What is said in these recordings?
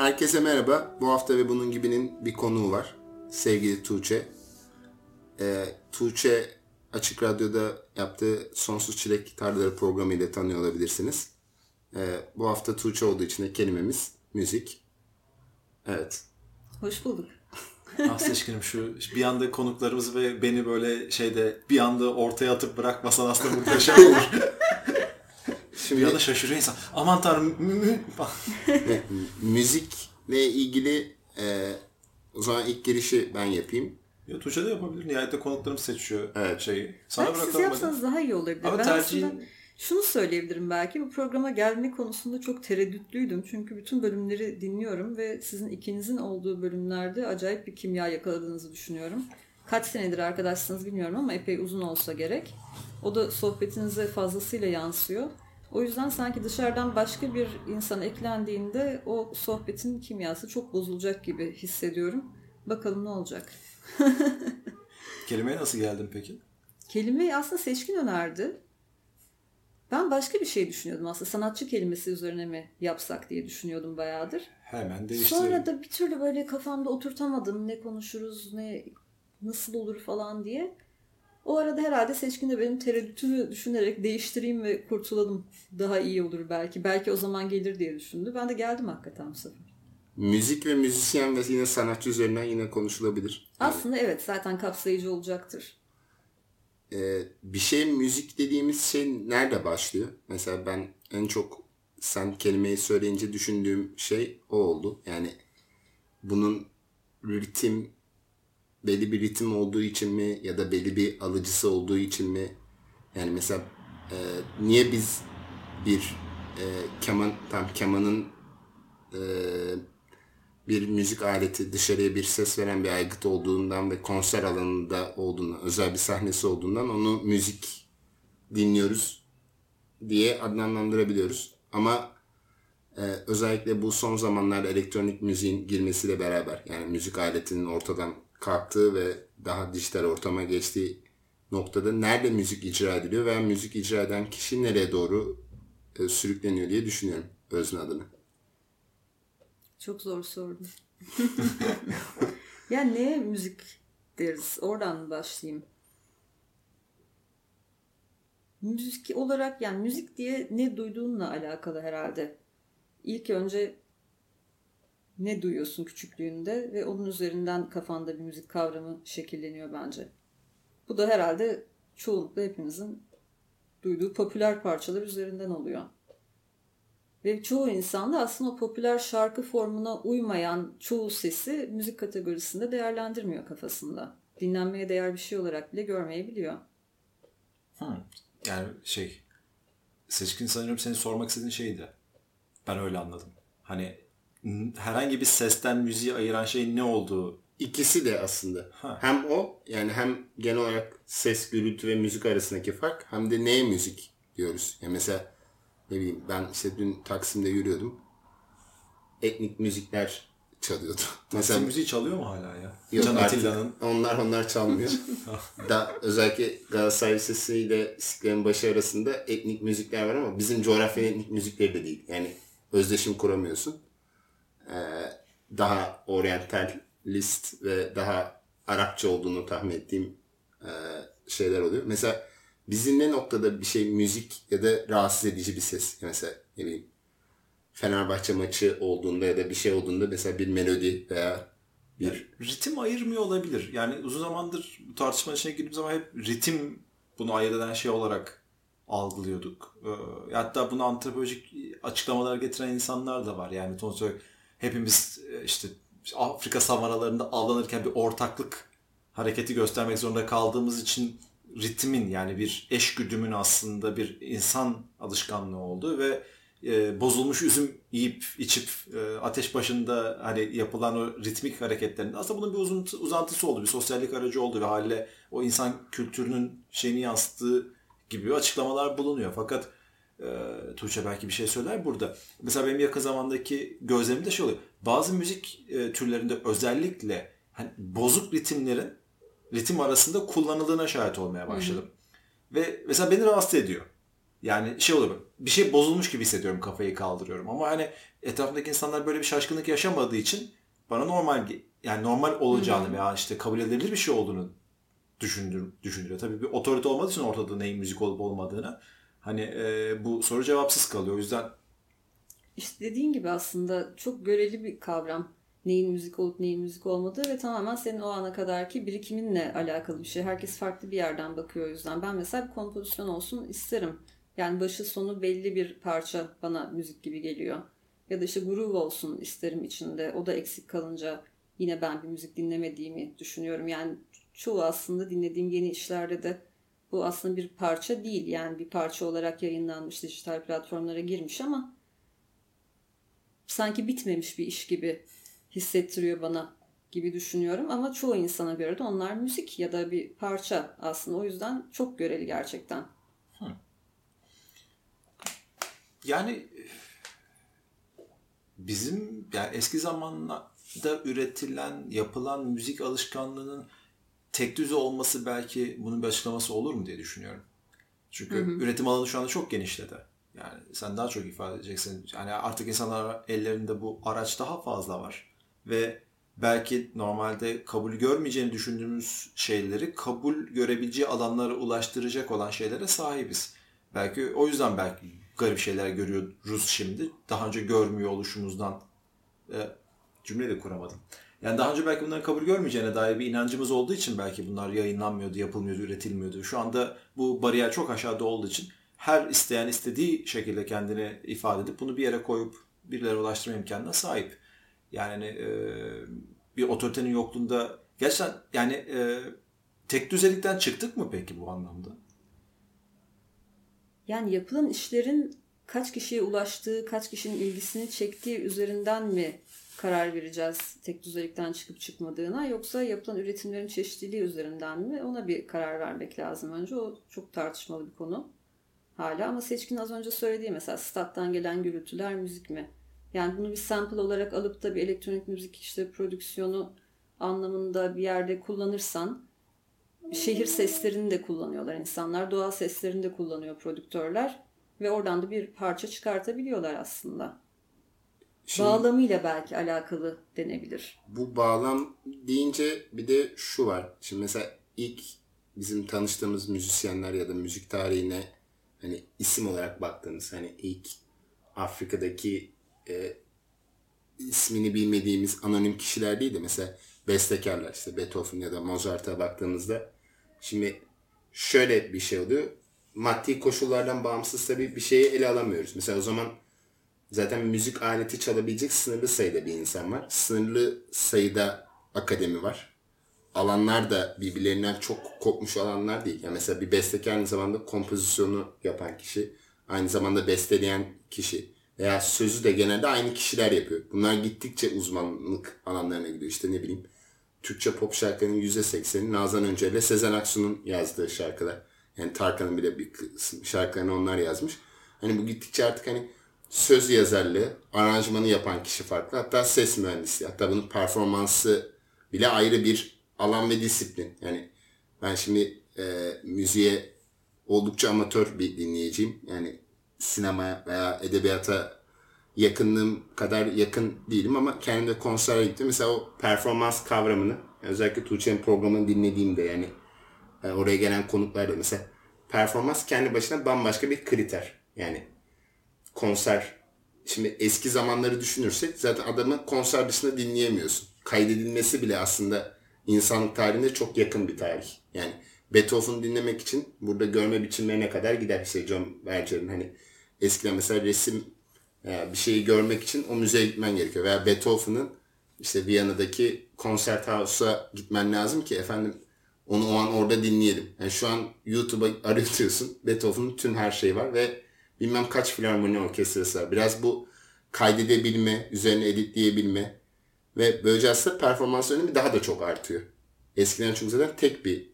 Herkese merhaba. Bu hafta ve bunun gibinin bir konuğu var. Sevgili Tuğçe. Ee, Tuğçe Açık Radyo'da yaptığı Sonsuz Çilek Gitarları programı ile tanıyor olabilirsiniz. Ee, bu hafta Tuğçe olduğu için de kelimemiz müzik. Evet. Hoş bulduk. ah seçkinim şu bir anda konuklarımız ve beni böyle şeyde bir anda ortaya atıp bırakmasan aslında muhteşem olur. Şimdi bir anda şaşırıyor insan. Aman tanrım. Evet, müzikle ilgili e, o zaman ilk girişi ben yapayım. Ya Tuğçe de yapabilir. Nihayet konuklarımız seçiyor Evet. şeyi. Sana Belki siz yapsanız daha iyi olurdu. Ama ben tercihin- aslında şunu söyleyebilirim belki. Bu programa gelme konusunda çok tereddütlüydüm. Çünkü bütün bölümleri dinliyorum ve sizin ikinizin olduğu bölümlerde acayip bir kimya yakaladığınızı düşünüyorum. Kaç senedir arkadaşsınız bilmiyorum ama epey uzun olsa gerek. O da sohbetinize fazlasıyla yansıyor. O yüzden sanki dışarıdan başka bir insan eklendiğinde o sohbetin kimyası çok bozulacak gibi hissediyorum. Bakalım ne olacak. Kelimeye nasıl geldin peki? Kelimeyi aslında seçkin önerdi. Ben başka bir şey düşünüyordum aslında. Sanatçı kelimesi üzerine mi yapsak diye düşünüyordum bayağıdır. Hemen değiştirelim. Sonra da bir türlü böyle kafamda oturtamadım. Ne konuşuruz, ne nasıl olur falan diye. O arada herhalde seçkin de benim tereddütümü düşünerek değiştireyim ve kurtulalım. Daha iyi olur belki. Belki o zaman gelir diye düşündü. Ben de geldim hakikaten bu sefer. Müzik ve müzisyen ve yine sanatçı üzerinden yine konuşulabilir. Yani, Aslında evet zaten kapsayıcı olacaktır. e, bir şey müzik dediğimiz şey nerede başlıyor? Mesela ben en çok sen kelimeyi söyleyince düşündüğüm şey o oldu. Yani bunun ritim belli bir ritim olduğu için mi ya da belli bir alıcısı olduğu için mi? Yani mesela e, niye biz bir e, keman tam kemanın e, bir müzik aleti dışarıya bir ses veren bir aygıt olduğundan ve konser alanında olduğundan özel bir sahnesi olduğundan onu müzik dinliyoruz diye adlandırabiliyoruz. Ama e, özellikle bu son zamanlarda elektronik müziğin girmesiyle beraber yani müzik aletinin ortadan kalktığı ve daha dijital ortama geçtiği noktada nerede müzik icra ediliyor veya müzik icra eden kişi nereye doğru e, sürükleniyor diye düşünüyorum özne adına. Çok zor sordun. ya neye müzik deriz? Oradan başlayayım. Müzik olarak yani müzik diye ne duyduğunla alakalı herhalde. İlk önce ne duyuyorsun küçüklüğünde ve onun üzerinden kafanda bir müzik kavramı şekilleniyor bence. Bu da herhalde çoğunlukla hepimizin duyduğu popüler parçalar üzerinden oluyor. Ve çoğu insan da aslında o popüler şarkı formuna uymayan çoğu sesi müzik kategorisinde değerlendirmiyor kafasında. Dinlenmeye değer bir şey olarak bile görmeyebiliyor. Hmm. Yani şey seçkin sanıyorum senin sormak istediğin şeydi. Ben öyle anladım. Hani herhangi bir sesten müziği ayıran şeyin ne olduğu. İkisi de aslında. Ha. Hem o yani hem genel olarak ses, gürültü ve müzik arasındaki fark hem de neye müzik diyoruz. Yani mesela ne bileyim ben işte dün Taksim'de yürüyordum. Etnik müzikler çalıyordu. Mesela mesela müziği çalıyor mu hala ya? Yok Can artık Atilla'nın. onlar onlar çalmıyor. da özellikle Galatasaray Lisesi ile İstiklal'in başı arasında etnik müzikler var ama bizim coğrafya etnik müzikleri de değil. Yani özdeşim kuramıyorsun. Ee, daha oryantalist ve daha Arapça olduğunu tahmin ettiğim e, şeyler oluyor. Mesela bizim ne noktada bir şey müzik ya da rahatsız edici bir ses. Mesela ne bileyim Fenerbahçe maçı olduğunda ya da bir şey olduğunda mesela bir melodi veya bir ritim ayırmıyor olabilir. Yani uzun zamandır bu tartışmanın içine girdiğim zaman hep ritim bunu ayırt eden şey olarak algılıyorduk. Ee, hatta bunu antropolojik açıklamalar getiren insanlar da var. Yani sonuçta hepimiz e, işte Afrika savanalarında avlanırken bir ortaklık hareketi göstermek zorunda kaldığımız için ritmin yani bir eşgüdümün aslında bir insan alışkanlığı olduğu ve e, bozulmuş üzüm yiyip içip e, ateş başında hani yapılan o ritmik hareketlerinde aslında bunun bir uzun, uzantısı oldu. Bir sosyallik aracı oldu ve haliyle o insan kültürünün şeyini yansıttığı gibi açıklamalar bulunuyor. Fakat e, Tuğçe belki bir şey söyler burada. Mesela benim yakın zamandaki gözlemim de şey oluyor. Bazı müzik e, türlerinde özellikle hani bozuk ritimlerin ritim arasında kullanıldığına şahit olmaya başladım. Ve mesela beni rahatsız ediyor. Yani şey olur bir şey bozulmuş gibi hissediyorum kafayı kaldırıyorum ama hani etrafındaki insanlar böyle bir şaşkınlık yaşamadığı için bana normal yani normal olacağını hmm. veya işte kabul edilebilir bir şey olduğunu düşündür, düşündürüyor. Tabii bir otorite olmadığı için ortada neyin müzik olup olmadığını hani e, bu soru cevapsız kalıyor. O yüzden işte dediğin gibi aslında çok göreli bir kavram. Neyin müzik olup neyin müzik olmadığı ve tamamen senin o ana kadarki birikiminle alakalı bir şey. Herkes farklı bir yerden bakıyor o yüzden. Ben mesela bir kompozisyon olsun isterim. Yani başı sonu belli bir parça bana müzik gibi geliyor. Ya da işte groove olsun isterim içinde. O da eksik kalınca yine ben bir müzik dinlemediğimi düşünüyorum. Yani çoğu aslında dinlediğim yeni işlerde de bu aslında bir parça değil. Yani bir parça olarak yayınlanmış dijital platformlara girmiş ama sanki bitmemiş bir iş gibi hissettiriyor bana gibi düşünüyorum. Ama çoğu insana göre de onlar müzik ya da bir parça aslında. O yüzden çok göreli gerçekten. Yani bizim yani eski zamanlarda üretilen, yapılan müzik alışkanlığının tek düze olması belki bunun bir açıklaması olur mu diye düşünüyorum. Çünkü hı hı. üretim alanı şu anda çok genişledi. Yani sen daha çok ifade edeceksin. Yani artık insanlar ellerinde bu araç daha fazla var. Ve belki normalde kabul görmeyeceğini düşündüğümüz şeyleri kabul görebileceği alanlara ulaştıracak olan şeylere sahibiz. Belki o yüzden belki garip şeyler görüyoruz şimdi. Daha önce görmüyor oluşumuzdan e, cümle de kuramadım. Yani daha önce belki bunların kabul görmeyeceğine dair bir inancımız olduğu için belki bunlar yayınlanmıyordu, yapılmıyordu, üretilmiyordu. Şu anda bu bariyer çok aşağıda olduğu için her isteyen istediği şekilde kendini ifade edip bunu bir yere koyup birilere ulaştırma imkanına sahip. Yani hani, e, bir otoritenin yokluğunda gerçekten yani e, tek düzelikten çıktık mı peki bu anlamda? Yani yapılan işlerin kaç kişiye ulaştığı, kaç kişinin ilgisini çektiği üzerinden mi karar vereceğiz tek düzelikten çıkıp çıkmadığına yoksa yapılan üretimlerin çeşitliliği üzerinden mi ona bir karar vermek lazım önce. O çok tartışmalı bir konu hala ama Seçkin az önce söylediği mesela stat'tan gelen gürültüler müzik mi? Yani bunu bir sample olarak alıp da bir elektronik müzik işte prodüksiyonu anlamında bir yerde kullanırsan şehir seslerini de kullanıyorlar insanlar. Doğal seslerini de kullanıyor prodüktörler. Ve oradan da bir parça çıkartabiliyorlar aslında. Şimdi, Bağlamıyla belki alakalı denebilir. Bu bağlam deyince bir de şu var. Şimdi mesela ilk bizim tanıştığımız müzisyenler ya da müzik tarihine hani isim olarak baktığımız hani ilk Afrika'daki e, ismini bilmediğimiz anonim kişiler değil de mesela bestekarlar işte Beethoven ya da Mozart'a baktığımızda Şimdi şöyle bir şey oluyor. Maddi koşullardan bağımsız tabii bir şeyi ele alamıyoruz. Mesela o zaman zaten müzik aleti çalabilecek sınırlı sayıda bir insan var. Sınırlı sayıda akademi var. Alanlar da birbirlerinden çok kopmuş alanlar değil. Yani mesela bir bestekar aynı zamanda kompozisyonu yapan kişi, aynı zamanda besteleyen kişi veya sözü de genelde aynı kişiler yapıyor. Bunlar gittikçe uzmanlık alanlarına gidiyor. İşte ne bileyim Türkçe pop şarkılarının %80'i Nazan Önce ile Sezen Aksu'nun yazdığı şarkılar. Yani Tarkan'ın bile bir şarkılarını onlar yazmış. Hani bu gittikçe artık hani söz yazarlığı, aranjmanı yapan kişi farklı. Hatta ses mühendisi, hatta bunun performansı bile ayrı bir alan ve disiplin. Yani ben şimdi e, müziğe oldukça amatör bir dinleyiciyim. Yani sinemaya veya edebiyata yakınlığım kadar yakın değilim ama kendimde konsere gittim. Mesela o performans kavramını özellikle Tuğçe'nin programını dinlediğimde yani, yani oraya gelen konuklarda mesela performans kendi başına bambaşka bir kriter. Yani konser şimdi eski zamanları düşünürsek zaten adamı konser dışında dinleyemiyorsun. Kaydedilmesi bile aslında insanlık tarihinde çok yakın bir tarih. Yani Beethoven dinlemek için burada görme biçimlerine kadar gider. İşte John Berger'in hani eskiden mesela resim yani bir şeyi görmek için o müzeye gitmen gerekiyor. Veya Beethoven'ın işte Viyana'daki konser house'a gitmen lazım ki efendim onu o an orada dinleyelim. Yani şu an YouTube'a arıyorsun. Beethoven'ın tüm her şeyi var ve bilmem kaç filarmoni orkestrası var. Biraz bu kaydedebilme, üzerine editleyebilme ve böylece aslında performans önemi daha da çok artıyor. Eskiden çünkü zaten tek bir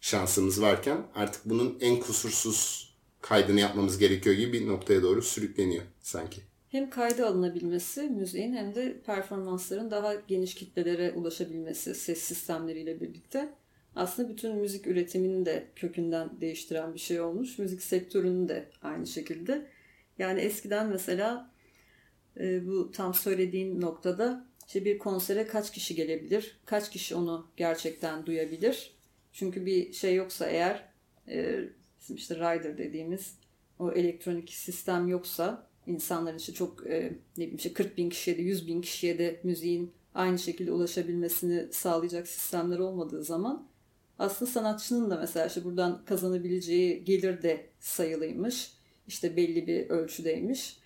şansımız varken artık bunun en kusursuz kaydını yapmamız gerekiyor gibi bir noktaya doğru sürükleniyor sanki. Hem kayda alınabilmesi müziğin hem de performansların daha geniş kitlelere ulaşabilmesi ses sistemleriyle birlikte. Aslında bütün müzik üretimini de kökünden değiştiren bir şey olmuş. Müzik sektörünü de aynı şekilde. Yani eskiden mesela e, bu tam söylediğin noktada işte bir konsere kaç kişi gelebilir? Kaç kişi onu gerçekten duyabilir? Çünkü bir şey yoksa eğer e, bizim işte rider dediğimiz o elektronik sistem yoksa insanların işte çok e, ne bileyim işte 40 bin kişiye de 100 bin kişiye de müziğin aynı şekilde ulaşabilmesini sağlayacak sistemler olmadığı zaman aslında sanatçının da mesela işte buradan kazanabileceği gelir de sayılıymış. İşte belli bir ölçüdeymiş.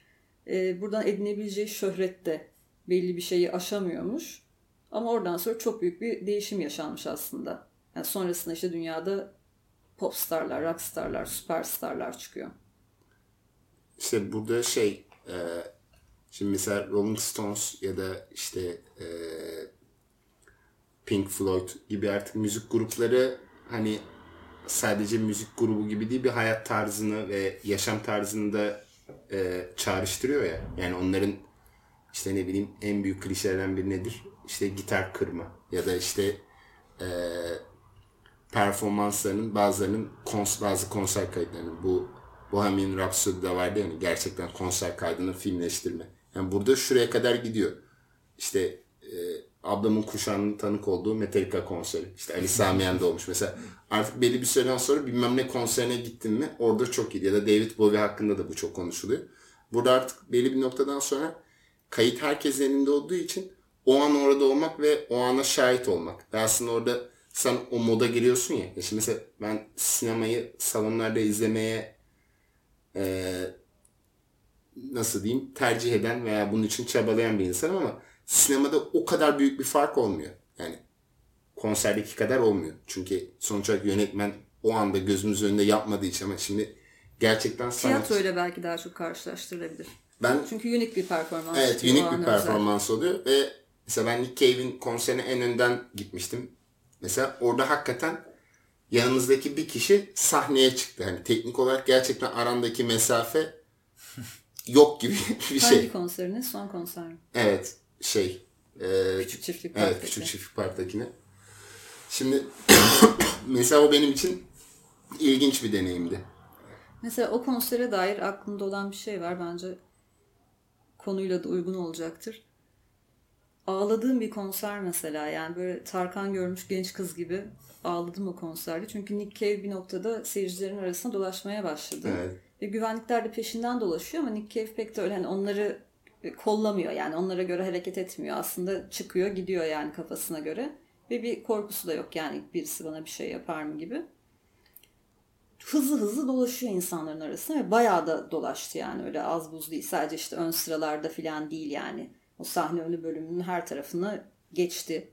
E, buradan edinebileceği şöhret de belli bir şeyi aşamıyormuş. Ama oradan sonra çok büyük bir değişim yaşanmış aslında. Yani sonrasında işte dünyada popstarlar, rockstarlar, süperstarlar çıkıyor. İşte burada şey e, şimdi mesela Rolling Stones ya da işte e, Pink Floyd gibi artık müzik grupları hani sadece müzik grubu gibi değil bir hayat tarzını ve yaşam tarzını da e, çağrıştırıyor ya. Yani onların işte ne bileyim en büyük klişelerden biri nedir? İşte gitar kırma ya da işte e, performanslarının bazılarının kons bazı konser kayıtlarının bu Bohemian Rhapsody'de vardı yani gerçekten konser kaydını filmleştirme. Yani burada şuraya kadar gidiyor. İşte e, ablamın kuşağının tanık olduğu Metallica konseri. İşte Ali Samiyen'de olmuş. Mesela artık belli bir süreden sonra bilmem ne konserine gittin mi orada çok iyi. Ya da David Bowie hakkında da bu çok konuşuluyor. Burada artık belli bir noktadan sonra kayıt herkesin elinde olduğu için o an orada olmak ve o ana şahit olmak. Ve aslında orada sen o moda giriyorsun ya şimdi mesela ben sinemayı salonlarda izlemeye e, nasıl diyeyim tercih eden veya bunun için çabalayan bir insanım ama sinemada o kadar büyük bir fark olmuyor. Yani konserdeki kadar olmuyor. Çünkü sonuç olarak yönetmen o anda gözümüz önünde yapmadığı için ama şimdi gerçekten sanat... Tiyatroyla belki daha çok karşılaştırılabilir. Ben, Çünkü unik bir performans. Evet unik bir performans özel. oluyor ve mesela ben Nick Cave'in konserine en önden gitmiştim. Mesela orada hakikaten yanımızdaki bir kişi sahneye çıktı. Hani teknik olarak gerçekten arandaki mesafe yok gibi bir şey. Hangi konserinin? Son konser mi? Evet. Şey. E, Küçük Çiftlik Park'taki. Evet. Küçük Çiftlik Park'takine. Şimdi mesela o benim için ilginç bir deneyimdi. Mesela o konsere dair aklımda olan bir şey var. Bence konuyla da uygun olacaktır. Ağladığım bir konser mesela yani böyle Tarkan görmüş genç kız gibi ağladım o konserde. Çünkü Nick Cave bir noktada seyircilerin arasında dolaşmaya başladı. Evet. Ve güvenlikler de peşinden dolaşıyor ama Nick Cave pek de öyle hani onları kollamıyor yani onlara göre hareket etmiyor. Aslında çıkıyor gidiyor yani kafasına göre. Ve bir korkusu da yok yani birisi bana bir şey yapar mı gibi. Hızlı hızlı dolaşıyor insanların arasında ve bayağı da dolaştı yani öyle az buz değil. Sadece işte ön sıralarda falan değil yani. O sahne önü bölümünün her tarafını geçti.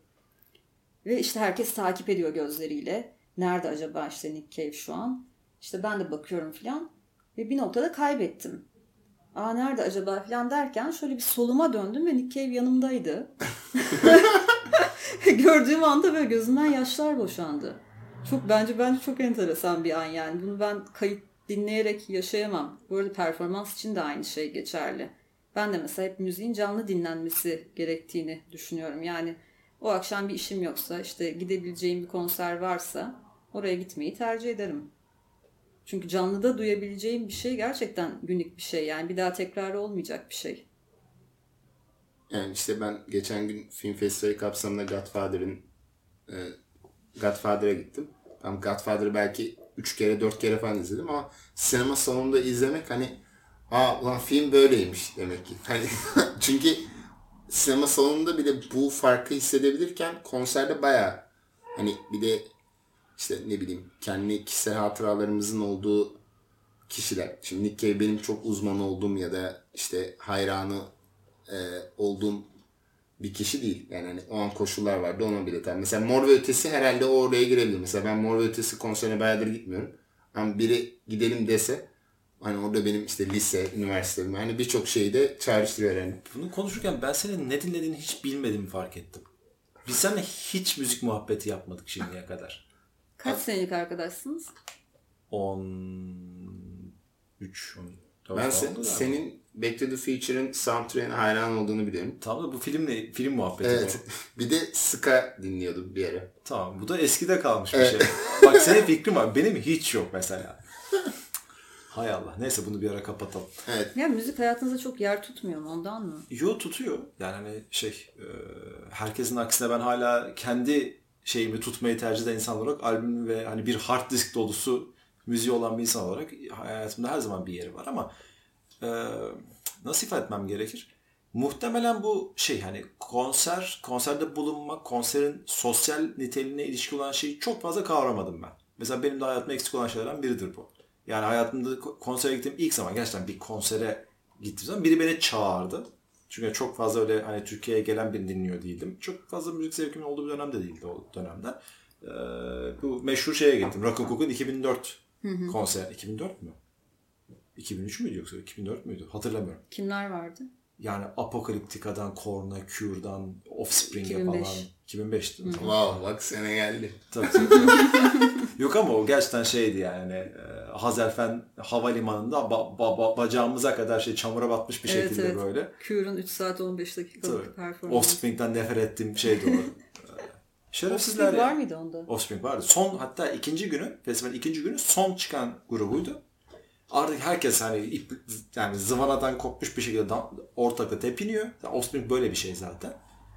Ve işte herkes takip ediyor gözleriyle. Nerede acaba işte Nick Cave şu an? İşte ben de bakıyorum falan. Ve bir noktada kaybettim. Aa nerede acaba falan derken şöyle bir soluma döndüm ve Nick Cave yanımdaydı. Gördüğüm anda böyle gözümden yaşlar boşandı. Çok bence bence çok enteresan bir an yani. Bunu ben kayıt dinleyerek yaşayamam. Bu arada performans için de aynı şey geçerli. Ben de mesela hep müziğin canlı dinlenmesi gerektiğini düşünüyorum. Yani o akşam bir işim yoksa işte gidebileceğim bir konser varsa oraya gitmeyi tercih ederim. Çünkü canlıda duyabileceğim bir şey gerçekten günlük bir şey. Yani bir daha tekrar olmayacak bir şey. Yani işte ben geçen gün film festivali kapsamında Godfather'ın e, Godfather'a gittim. Tam Godfather'ı belki 3 kere 4 kere falan izledim ama sinema salonunda izlemek hani aa ulan film böyleymiş demek ki. Hani çünkü sinema salonunda bile bu farkı hissedebilirken konserde baya hani bir de işte ne bileyim kendi kişisel hatıralarımızın olduğu kişiler. Şimdi Nick Cave benim çok uzman olduğum ya da işte hayranı e, olduğum bir kişi değil. Yani hani o an koşullar vardı ona bile tam. Mesela Mor ve Ötesi herhalde oraya girebilir. Mesela ben Mor ve Ötesi konserine bayağıdır gitmiyorum. Ama biri gidelim dese hani orada benim işte lise, üniversite hani birçok şeyi de çağrıştırıyor yani. Bunu konuşurken ben senin ne dinlediğini hiç bilmediğimi fark ettim. Biz seninle hiç müzik muhabbeti yapmadık şimdiye kadar. Kaç senelik arkadaşsınız? 13 10 Ben se- senin Back to the Future'ın soundtrack'ine hayran olduğunu biliyorum. Tamam da bu filmle film muhabbeti Evet. bu. bir de Ska dinliyordum bir ara. Tamam bu da eskide kalmış bir Evet. şey. Bak senin fikrin var. Benim hiç yok mesela. Hay Allah. Neyse bunu bir ara kapatalım. Evet. Ya müzik hayatınızda çok yer tutmuyor mu ondan mı? Yo tutuyor. Yani hani şey e, herkesin aksine ben hala kendi şeyimi tutmayı tercih eden insan olarak albüm ve hani bir hard disk dolusu müziği olan bir insan olarak hayatımda her zaman bir yeri var ama e, nasıl ifade etmem gerekir? Muhtemelen bu şey hani konser, konserde bulunmak, konserin sosyal niteliğine ilişki olan şeyi çok fazla kavramadım ben. Mesela benim de hayatımda eksik olan şeylerden biridir bu. Yani hayatımda ko- konsere gittiğim ilk zaman gerçekten bir konsere gittiğim zaman biri beni çağırdı. Çünkü çok fazla öyle hani Türkiye'ye gelen birini dinliyor değildim. Çok fazla müzik zevkimin olduğu bir dönem de değildi o dönemde. Ee, bu meşhur şeye gittim. Rock Cook'un 2004 konser. 2004 mü? 2003 müydü yoksa 2004 müydü? Hatırlamıyorum. Kimler vardı? Yani Apocalyptica'dan, Korn'a, Cure'dan, Offspring'e 2005. falan. 2005 değil mi? Wow bak sene geldi. Tabii, tabii. Yok ama o gerçekten şeydi yani. E, Hazerfen havalimanında ba- ba- ba- bacağımıza kadar şey çamura batmış bir Evet, şekilde evet. böyle. Cure'un 3 saat 15 dakikalık Tabii. performansı. Offspring'den nefret ettiğim şeydi o. E, Şerefsizler Offspring var mıydı onda? Offspring vardı. Son hatta ikinci günü, festivalin ikinci günü son çıkan grubuydu. Artık herkes hani ip, yani zıvanadan kopmuş bir şekilde ortakta tepiniyor. Offspring böyle bir şey zaten.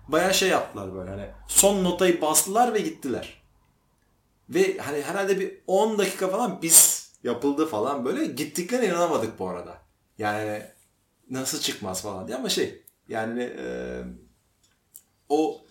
Bayağı şey yaptılar böyle hani son notayı bastılar ve gittiler. Ve hani herhalde bir 10 dakika falan biz yapıldı falan böyle gittiklerine inanamadık bu arada. Yani nasıl çıkmaz falan diye ama şey yani e, o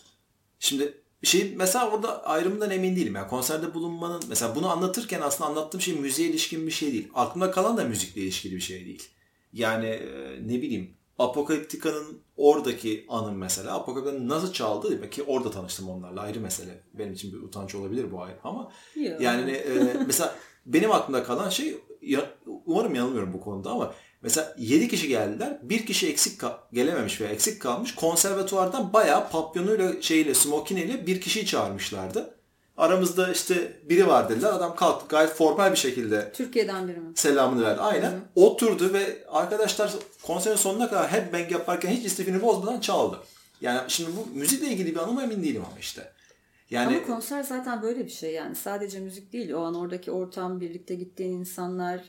Şimdi şey mesela orada ayrımından emin değilim. Yani konserde bulunmanın mesela bunu anlatırken aslında anlattığım şey müziğe ilişkin bir şey değil. Aklımda kalan da müzikle ilişkili bir şey değil. Yani e, ne bileyim Apocalyptica'nın oradaki anım mesela Apocalyptica'nın nasıl çaldığı ki orada tanıştım onlarla ayrı mesele. Benim için bir utanç olabilir bu ayrı ama Yok. yani e, mesela benim aklımda kalan şey ya, umarım yanılmıyorum bu konuda ama mesela 7 kişi geldiler. Bir kişi eksik gelememiş veya eksik kalmış. Konservatuvardan bayağı papyonuyla şeyle smokiniyle bir kişiyi çağırmışlardı. Aramızda işte biri var dediler. Adam kalktı gayet formal bir şekilde Türkiye'den biri mi? selamını verdi. Aynen. Oturdu ve arkadaşlar konserin sonuna kadar headbang yaparken hiç istifini bozmadan çaldı. Yani şimdi bu müzikle ilgili bir anıma emin değilim ama işte. Yani Ama konser zaten böyle bir şey yani. Sadece müzik değil. O an oradaki ortam, birlikte gittiğin insanlar.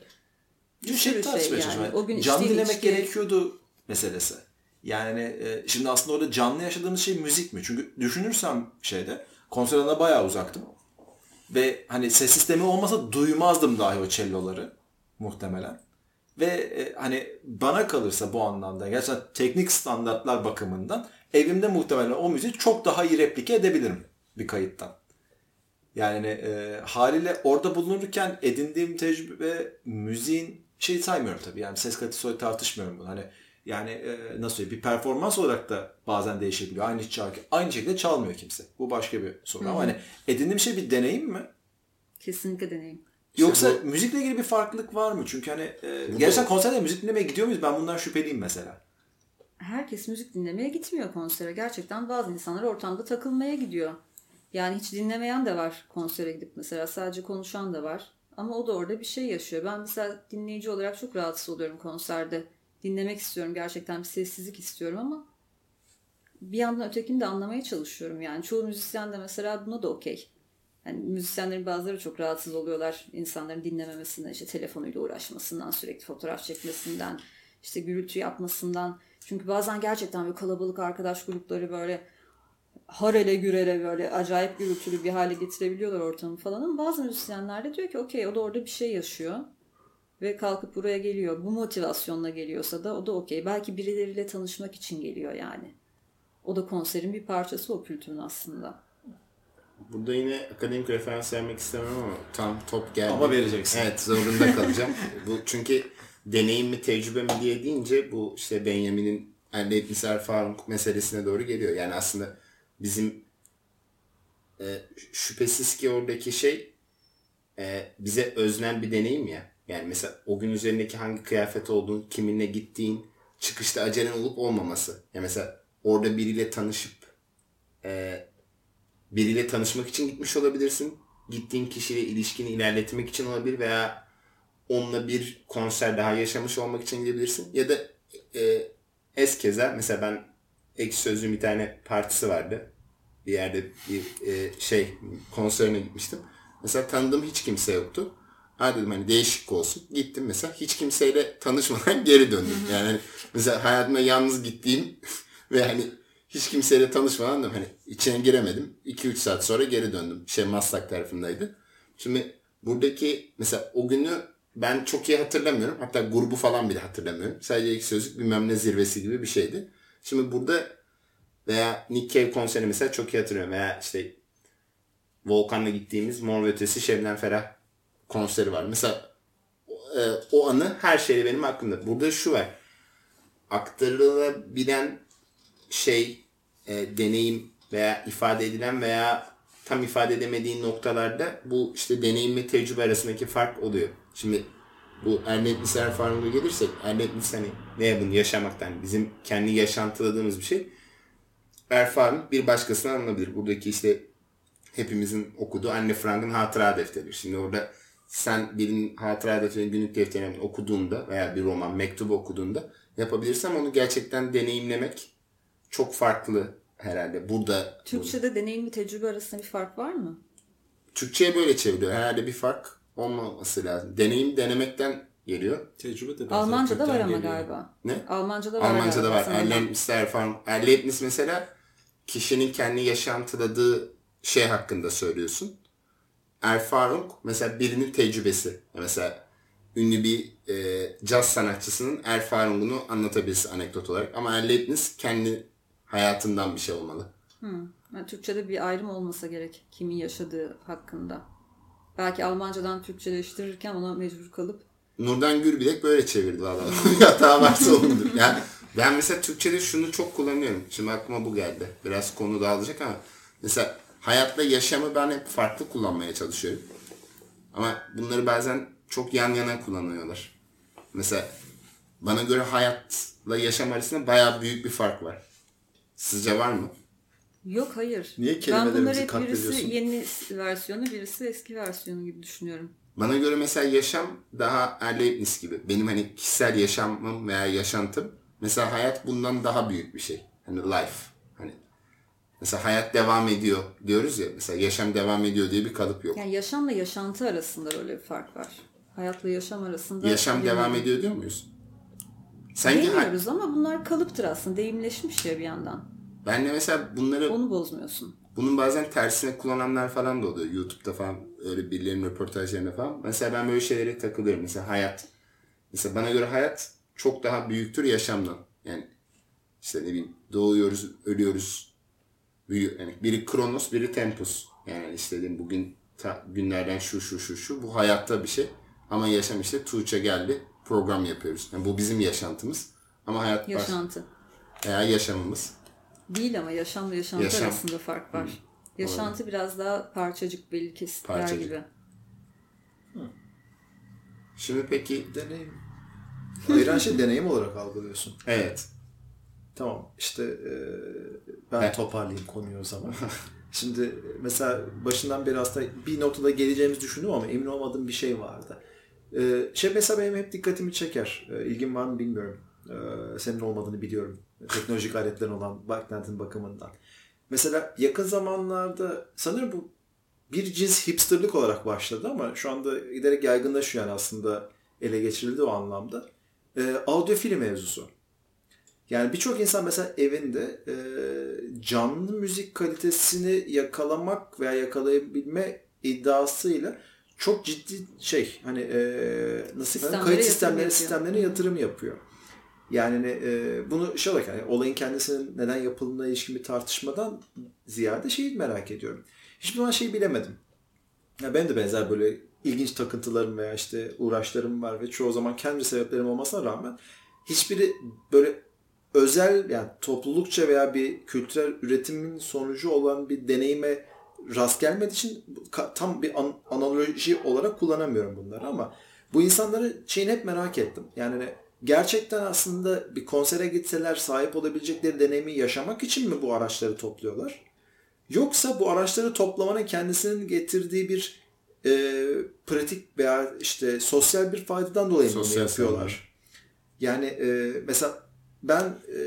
bir şey şey yani. çalışıyorum. O gün Canlı dinlemek içki- gerekiyordu meselesi. Yani e, şimdi aslında orada canlı yaşadığımız şey müzik mi? Çünkü düşünürsem şeyde konser alanına bayağı uzaktım. Ve hani ses sistemi olmasa duymazdım dahi o celloları muhtemelen. Ve e, hani bana kalırsa bu anlamda gerçekten teknik standartlar bakımından evimde muhtemelen o müziği çok daha iyi replike edebilirim bir kayıttan. Yani e, haliyle orada bulunurken edindiğim tecrübe müziğin şey saymıyorum tabii yani ses kalitesi tartışmıyorum bunu. Hani yani e, nasıl söyleyeyim bir performans olarak da bazen değişebiliyor. Aynı şarkı aynı şekilde çalmıyor kimse. Bu başka bir soru ama hani edindiğim şey bir deneyim mi? Kesinlikle deneyim. Yoksa bu- müzikle ilgili bir farklılık var mı? Çünkü hani e, gerçekten konserde müzik dinlemeye gidiyor muyuz? Ben bundan şüpheliyim mesela. Herkes müzik dinlemeye gitmiyor konsere. Gerçekten bazı insanlar ortamda takılmaya gidiyor. Yani hiç dinlemeyen de var konsere gidip mesela. Sadece konuşan da var. Ama o da orada bir şey yaşıyor. Ben mesela dinleyici olarak çok rahatsız oluyorum konserde. Dinlemek istiyorum. Gerçekten bir sessizlik istiyorum ama bir yandan ötekini de anlamaya çalışıyorum. Yani çoğu müzisyen de mesela buna da okey. Yani müzisyenlerin bazıları çok rahatsız oluyorlar insanların dinlememesinden, işte telefonuyla uğraşmasından, sürekli fotoğraf çekmesinden, işte gürültü yapmasından. Çünkü bazen gerçekten böyle kalabalık arkadaş grupları böyle harele gürele böyle acayip gürültülü bir hale getirebiliyorlar ortamı falan ama bazı müzisyenler de diyor ki okey o da orada bir şey yaşıyor ve kalkıp buraya geliyor. Bu motivasyonla geliyorsa da o da okey. Belki birileriyle tanışmak için geliyor yani. O da konserin bir parçası o kültürün aslında. Burada yine akademik referans vermek istemem ama tam top geldi. Ama vereceksin. Evet zorunda kalacağım. bu çünkü deneyim mi tecrübe mi diye deyince bu işte Benjamin'in elde etmişler Faruk meselesine doğru geliyor. Yani aslında bizim e, şüphesiz ki oradaki şey e, bize öznel bir deneyim ya. Yani mesela o gün üzerindeki hangi kıyafet olduğun, kiminle gittiğin, çıkışta acelen olup olmaması. Ya mesela orada biriyle tanışıp e, biriyle tanışmak için gitmiş olabilirsin. Gittiğin kişiyle ilişkini ilerletmek için olabilir veya onunla bir konser daha yaşamış olmak için gidebilirsin. Ya da e, eskeza mesela ben Ekşi Sözlüğün bir tane partisi vardı. Bir yerde bir e, şey konserine gitmiştim. Mesela tanıdığım hiç kimse yoktu. Ha dedim hani değişik olsun. Gittim mesela hiç kimseyle tanışmadan geri döndüm. Yani hani mesela hayatımda yalnız gittiğim ve hani hiç kimseyle tanışmadan da hani içine giremedim. 2-3 saat sonra geri döndüm. Şey Maslak tarafındaydı. Şimdi buradaki mesela o günü ben çok iyi hatırlamıyorum. Hatta grubu falan bile hatırlamıyorum. Sadece ilk sözlük bilmem ne zirvesi gibi bir şeydi. Şimdi burada veya Nick Cave konseri mesela çok iyi hatırlıyorum. Veya işte Volkan'la gittiğimiz Mor ve Ötesi Şebnem Ferah konseri var. Mesela e, o anı her şeyle benim aklımda. Burada şu var. Aktarılabilen şey, e, deneyim veya ifade edilen veya tam ifade edemediğin noktalarda bu işte deneyim ve tecrübe arasındaki fark oluyor. Şimdi bu Ernest Erfahrun'a gelirsek Ernest hani ne yapın yaşamaktan bizim kendi yaşantıladığımız bir şey. Erfahrun bir başkasına anılabilir. Buradaki işte hepimizin okuduğu Anne Frank'ın hatıra defteri. Şimdi orada sen birinin hatıra defterini, günlük defterini okuduğunda veya bir roman, mektubu okuduğunda yapabilirsem onu gerçekten deneyimlemek çok farklı herhalde. Burada Türkçe'de deneyim ve tecrübe arasında bir fark var mı? Türkçe'ye böyle çeviriyor. Herhalde bir fark olmaması lazım. Deneyim denemekten geliyor. Tecrübe de Almanca'da var ama geliyor. galiba. Ne? Almanca'da var. Almanca'da var. Erlebnis mesela kişinin kendi yaşantıladığı şey hakkında söylüyorsun. Erfahrung mesela birinin tecrübesi. Mesela ünlü bir e, caz sanatçısının Erfahrung'unu anlatabilirsin anekdot olarak. Ama Erlebnis kendi hayatından bir şey olmalı. Yani Türkçe'de bir ayrım olmasa gerek kimin yaşadığı hakkında. Belki Almancadan Türkçeleştirirken ona mecbur kalıp Nurdan Gürbilek böyle çevirdi valla. Hata varsa onundur. Yani ben mesela Türkçe'de şunu çok kullanıyorum. Şimdi aklıma bu geldi. Biraz konu dağılacak ama mesela hayatla yaşamı ben hep farklı kullanmaya çalışıyorum. Ama bunları bazen çok yan yana kullanıyorlar. Mesela bana göre hayatla yaşam arasında bayağı büyük bir fark var. Sizce var mı? yok hayır. Niye ben kelimelerimizi bunları hep birisi yeni versiyonu birisi eski versiyonu gibi düşünüyorum. Bana göre mesela yaşam daha Erlebnis gibi. Benim hani kişisel yaşamım veya yaşantım. Mesela hayat bundan daha büyük bir şey. Hani life. Mesela hayat devam ediyor diyoruz ya. Mesela yaşam devam ediyor diye bir kalıp yok. Yani yaşamla yaşantı arasında böyle bir fark var. Hayatla yaşam arasında yaşam devam ediyor diyor muyuz? Sanki Demiyoruz ama bunlar kalıptır aslında. Deyimleşmiş ya bir yandan. ben de mesela bunları Onu bozmuyorsun. bunun bazen tersine kullananlar falan da oluyor. YouTube'da falan öyle birilerinin röportajlarında falan. Mesela ben böyle şeylere takılıyorum. Mesela hayat. Mesela bana göre hayat çok daha büyüktür yaşamdan. Yani işte ne bileyim doğuyoruz, ölüyoruz. Büyü, yani biri Kronos, biri Tempus. Yani işte dedim bugün ta- günlerden şu şu şu şu. Bu hayatta bir şey. Ama yaşam işte Tuğçe geldi. Program yapıyoruz. Yani bu bizim yaşantımız. Ama hayat Yaşantı. veya yaşamımız. Değil ama yaşamla yaşantı Yaşam. arasında fark var. Yaşantı biraz daha parçacık belli kesitler Parçacık. gibi. Şimdi peki Deneyim. Ayıran şey deneyim olarak algılıyorsun. evet. Tamam işte e, ben Evet. toparlayayım konuyu o zaman. Şimdi mesela başından beri aslında bir noktada geleceğimizi düşündüm ama emin olmadığım bir şey vardı. E, şey mesela benim hep dikkatimi çeker. E, ilgin var mı bilmiyorum. E, senin olmadığını biliyorum. Teknolojik aletlerin olan beklentin bakımından. Mesela yakın zamanlarda sanırım bu bir cins hipsterlik olarak başladı ama şu anda giderek yaygınlaşıyor yani aslında ele geçirildi o anlamda. E, audiofili mevzusu. Yani birçok insan mesela evinde e, canlı müzik kalitesini yakalamak veya yakalayabilme iddiasıyla çok ciddi şey hani e, nasıl Sistemlere kayıt sistemleri sistemlerine yatırım yapıyor. Yani hani, e, bunu şey olarak yani olayın kendisinin neden yapıldığına ilişkin bir tartışmadan ziyade şeyi merak ediyorum. Hiçbir zaman şey bilemedim. Ya benim de benzer böyle ilginç takıntılarım veya işte uğraşlarım var ve çoğu zaman kendi sebeplerim olmasına rağmen hiçbiri böyle özel yani toplulukça veya bir kültürel üretimin sonucu olan bir deneyime rast gelmediği için tam bir an- analoji olarak kullanamıyorum bunları ama bu insanları şeyini hep merak ettim. Yani hani gerçekten aslında bir konsere gitseler sahip olabilecekleri deneyimi yaşamak için mi bu araçları topluyorlar? Yoksa bu araçları toplamanın kendisinin getirdiği bir e, pratik veya işte sosyal bir faydadan dolayı Sosyal yapıyorlar. sanırım. Yani e, mesela ben e,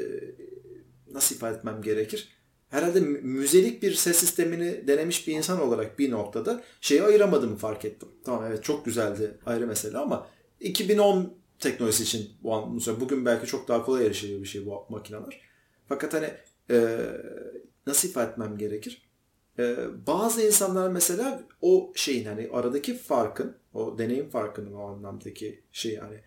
nasıl ifade etmem gerekir? Herhalde mü- müzelik bir ses sistemini denemiş bir insan olarak bir noktada şeyi ayıramadığımı fark ettim. Tamam evet çok güzeldi ayrı mesele ama 2010 teknolojisi için bu an, bugün belki çok daha kolay erişilir bir şey bu makineler. Fakat hani e, nasıl ifade etmem gerekir? E, bazı insanlar mesela o şeyin hani aradaki farkın, o deneyim farkının o anlamdaki şey hani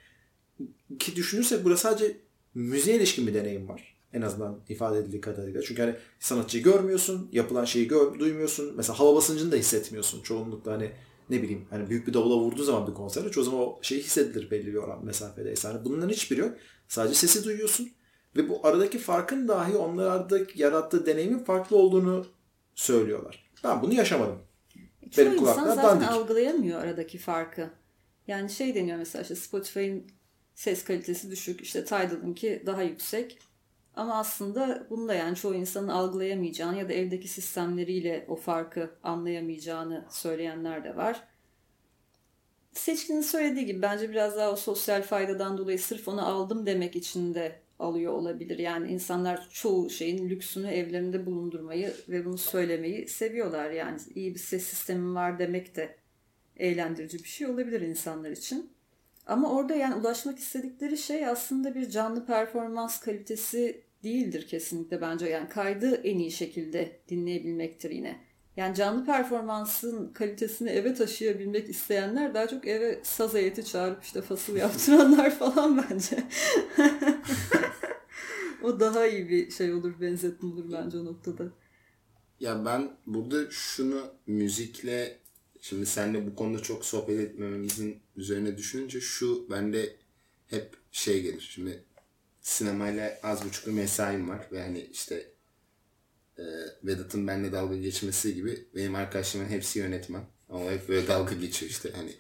ki düşünürsek burada sadece müziğe ilişkin bir deneyim var. En azından ifade edildiği kadarıyla. Çünkü hani sanatçıyı görmüyorsun, yapılan şeyi gör, duymuyorsun. Mesela hava basıncını da hissetmiyorsun. Çoğunlukla hani ne bileyim hani büyük bir davula vurduğu zaman bir konserde çoğu zaman o şey hissedilir belli bir oran mesafedeyse. Hani bunların hiçbiri yok. Sadece sesi duyuyorsun. Ve bu aradaki farkın dahi onlarda yarattığı deneyimin farklı olduğunu söylüyorlar. Ben bunu yaşamadım. Çoğu Benim insan zaten dandik. algılayamıyor aradaki farkı. Yani şey deniyor mesela işte Spotify'ın ses kalitesi düşük, işte Tidal'ınki daha yüksek. Ama aslında bunu da yani çoğu insanın algılayamayacağını ya da evdeki sistemleriyle o farkı anlayamayacağını söyleyenler de var. Seçkinin söylediği gibi bence biraz daha o sosyal faydadan dolayı sırf onu aldım demek için de alıyor olabilir. Yani insanlar çoğu şeyin lüksünü evlerinde bulundurmayı ve bunu söylemeyi seviyorlar. Yani iyi bir ses sistemi var demek de eğlendirici bir şey olabilir insanlar için. Ama orada yani ulaşmak istedikleri şey aslında bir canlı performans kalitesi değildir kesinlikle bence. Yani kaydı en iyi şekilde dinleyebilmektir yine. Yani canlı performansın kalitesini eve taşıyabilmek isteyenler daha çok eve saz heyeti çağırıp işte fasıl yaptıranlar falan bence. o daha iyi bir şey olur, benzetme olur bence o noktada. Ya ben burada şunu müzikle şimdi seninle bu konuda çok sohbet etmememizin üzerine düşününce şu bende hep şey gelir. Şimdi sinemayla az buçuk bir mesaim var ve hani işte e, Vedat'ın benimle dalga geçmesi gibi benim arkadaşlarımın hepsi yönetmen. Ama hep böyle dalga geçiyor işte hani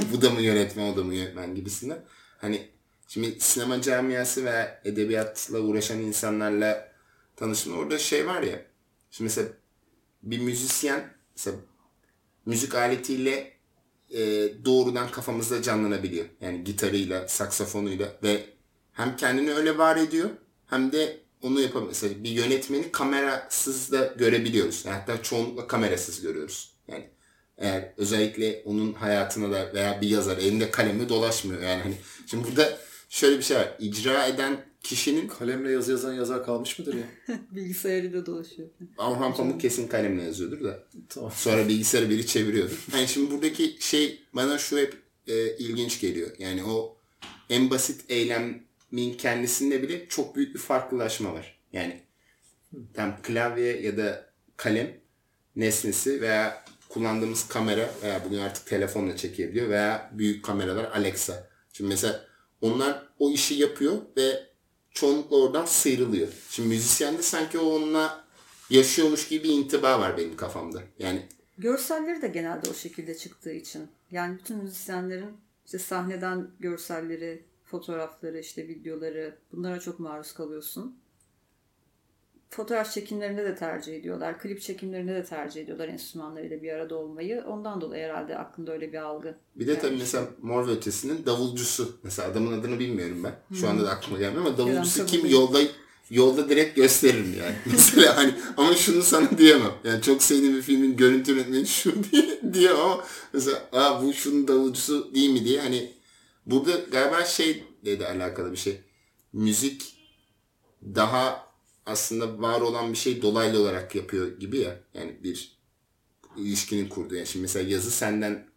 bu da mı yönetmen o da mı yönetmen gibisinden. Hani şimdi sinema camiası ve edebiyatla uğraşan insanlarla tanıştım. Orada şey var ya Şimdi mesela bir müzisyen mesela müzik aletiyle e, doğrudan kafamızda canlanabiliyor. Yani gitarıyla, saksafonuyla ve hem kendini öyle var ediyor hem de onu yapabiliyor. Mesela bir yönetmeni kamerasız da görebiliyoruz. Yani hatta çoğunlukla kamerasız görüyoruz. Yani eğer özellikle onun hayatına da veya bir yazar elinde kalemle dolaşmıyor. Yani hani şimdi burada şöyle bir şey var. İcra eden kişinin Kalemle yazı yazan yazar kalmış mıdır ya? Bilgisayarıyla dolaşıyor. Orhan Pamuk kesin kalemle yazıyordur da. Tamam. Sonra bilgisayarı biri çeviriyordur. Yani şimdi buradaki şey bana şu hep e, ilginç geliyor. Yani o en basit eylemin kendisinde bile çok büyük bir farklılaşma var. Yani tam klavye ya da kalem nesnesi veya kullandığımız kamera veya bugün artık telefonla çekebiliyor veya büyük kameralar Alexa. Şimdi mesela onlar o işi yapıyor ve çoğunlukla oradan sıyrılıyor. Şimdi müzisyende sanki o onunla yaşıyormuş gibi intiba var benim kafamda. Yani Görselleri de genelde o şekilde çıktığı için. Yani bütün müzisyenlerin işte sahneden görselleri, fotoğrafları, işte videoları bunlara çok maruz kalıyorsun. Fotoğraf çekimlerinde de tercih ediyorlar. Klip çekimlerinde de tercih ediyorlar enstrümanlarıyla bir arada olmayı. Ondan dolayı herhalde aklında öyle bir algı. bir de tabii mesela Mor ve Ötesi'nin davulcusu. Mesela adamın adını bilmiyorum ben. Şu anda da aklıma gelmiyor ama davulcusu kim Kabul. yolda yolda direkt gösteririm yani. Mesela hani ama şunu sana diyemem. Yani çok sevdiğim bir filmin görüntü yönetmeni şu diye, diyemem ama mesela Aa, bu şunun davulcusu değil mi diye hani burada galiba şey de alakalı bir şey. Müzik daha aslında var olan bir şey dolaylı olarak yapıyor gibi ya. Yani bir ilişkinin kurduğu. Yani şimdi mesela yazı senden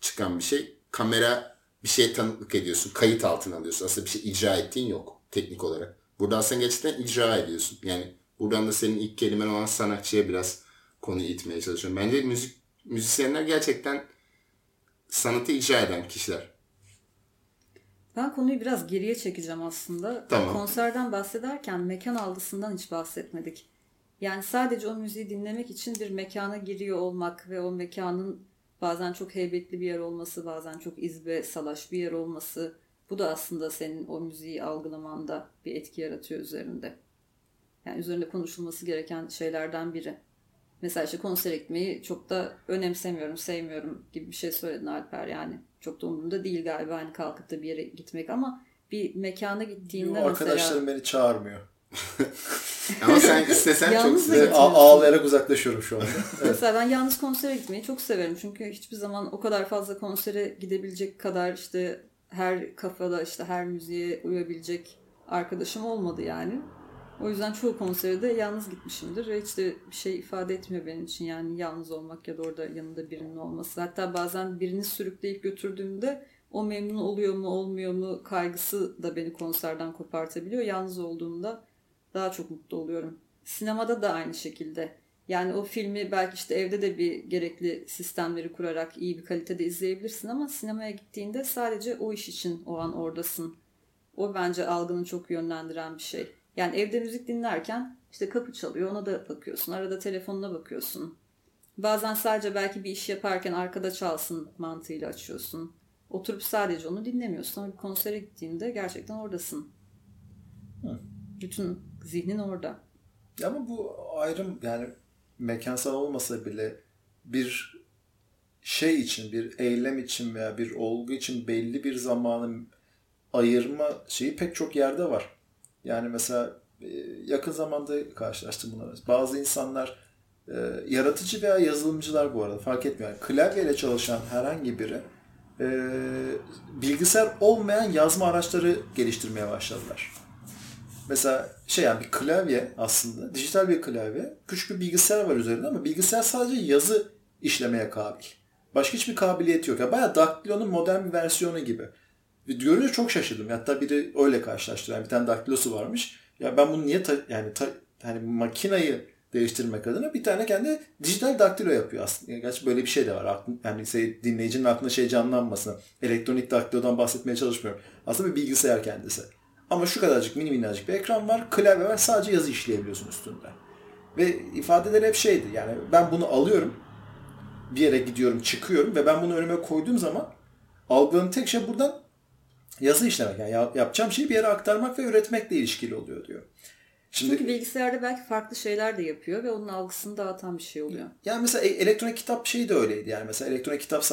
çıkan bir şey. Kamera bir şeye tanıklık ediyorsun. Kayıt altına alıyorsun. Aslında bir şey icra ettiğin yok teknik olarak. Burada aslında gerçekten icra ediyorsun. Yani buradan da senin ilk kelimen olan sanatçıya biraz konuyu itmeye çalışıyorum. Bence müzik müzisyenler gerçekten sanatı icra eden kişiler. Ben konuyu biraz geriye çekeceğim aslında. Tamam. Konserden bahsederken mekan algısından hiç bahsetmedik. Yani sadece o müziği dinlemek için bir mekana giriyor olmak ve o mekanın bazen çok heybetli bir yer olması, bazen çok izbe, salaş bir yer olması bu da aslında senin o müziği algılamanda bir etki yaratıyor üzerinde. Yani üzerinde konuşulması gereken şeylerden biri. Mesela işte konsere gitmeyi çok da önemsemiyorum, sevmiyorum gibi bir şey söyledin Alper yani. Çok da umurumda değil galiba hani kalkıp da bir yere gitmek ama bir mekana gittiğinde Yo, mesela... Arkadaşlarım beni çağırmıyor. Ama sen istesen çok ağlayarak uzaklaşıyorum şu anda. Mesela ben yalnız konsere gitmeyi çok severim. Çünkü hiçbir zaman o kadar fazla konsere gidebilecek kadar işte her kafada işte her müziğe uyabilecek arkadaşım olmadı yani. O yüzden çoğu konsere de yalnız gitmişimdir hiç de bir şey ifade etmiyor benim için yani yalnız olmak ya da orada yanında birinin olması. Hatta bazen birini sürükleyip götürdüğümde o memnun oluyor mu olmuyor mu kaygısı da beni konserden kopartabiliyor. Yalnız olduğumda daha çok mutlu oluyorum. Sinemada da aynı şekilde. Yani o filmi belki işte evde de bir gerekli sistemleri kurarak iyi bir kalitede izleyebilirsin ama sinemaya gittiğinde sadece o iş için o an oradasın. O bence algını çok yönlendiren bir şey. Yani evde müzik dinlerken işte kapı çalıyor ona da bakıyorsun. Arada telefonuna bakıyorsun. Bazen sadece belki bir iş yaparken arkada çalsın mantığıyla açıyorsun. Oturup sadece onu dinlemiyorsun ama bir konsere gittiğinde gerçekten oradasın. Hı. Bütün zihnin orada. Ama bu ayrım yani mekansal olmasa bile bir şey için, bir eylem için veya bir olgu için belli bir zamanı ayırma şeyi pek çok yerde var. Yani mesela e, yakın zamanda karşılaştım bunları. Bazı insanlar e, yaratıcı veya yazılımcılar bu arada fark etmiyor. Yani klavyeyle çalışan herhangi biri e, bilgisayar olmayan yazma araçları geliştirmeye başladılar. Mesela şey yani bir klavye aslında dijital bir klavye. Küçük bir bilgisayar var üzerinde ama bilgisayar sadece yazı işlemeye kabil. Başka hiçbir kabiliyeti yok. Yani bayağı Daktilo'nun modern bir versiyonu gibi. Ve görünce çok şaşırdım. Hatta biri öyle karşılaştırdı. Yani bir tane daktilosu varmış. Ya ben bunu niye ta- yani ta- hani makinayı değiştirmek adına bir tane kendi dijital daktilo yapıyor aslında. Gerçi böyle bir şey de var. Yani şey, dinleyicinin aklına şey canlanmasın. Elektronik daktilodan bahsetmeye çalışmıyorum. Aslında bir bilgisayar kendisi. Ama şu kadarcık mini minnacık bir ekran var. Klavye var. Sadece yazı işleyebiliyorsun üstünde. Ve ifadeleri hep şeydi. Yani ben bunu alıyorum. Bir yere gidiyorum, çıkıyorum ve ben bunu önüme koyduğum zaman algıladığım tek şey buradan yazı işlemek. Yani ya- yapacağım şeyi bir yere aktarmak ve üretmekle ilişkili oluyor diyor. Şimdi Çünkü bilgisayarda belki farklı şeyler de yapıyor ve onun algısını dağıtan bir şey oluyor. yani mesela e- elektronik kitap şeyi de öyleydi. Yani mesela elektronik kitap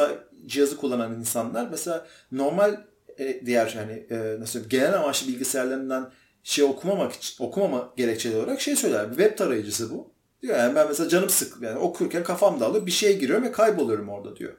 cihazı kullanan insanlar mesela normal e, diğer hani e, nasıl söyleyeyim, genel amaçlı bilgisayarlarından şey okumamak için okumama gerekçeli olarak şey söyler. Web tarayıcısı bu. Diyor yani ben mesela canım sık yani okurken kafam dağılıyor bir şeye giriyorum ve kayboluyorum orada diyor.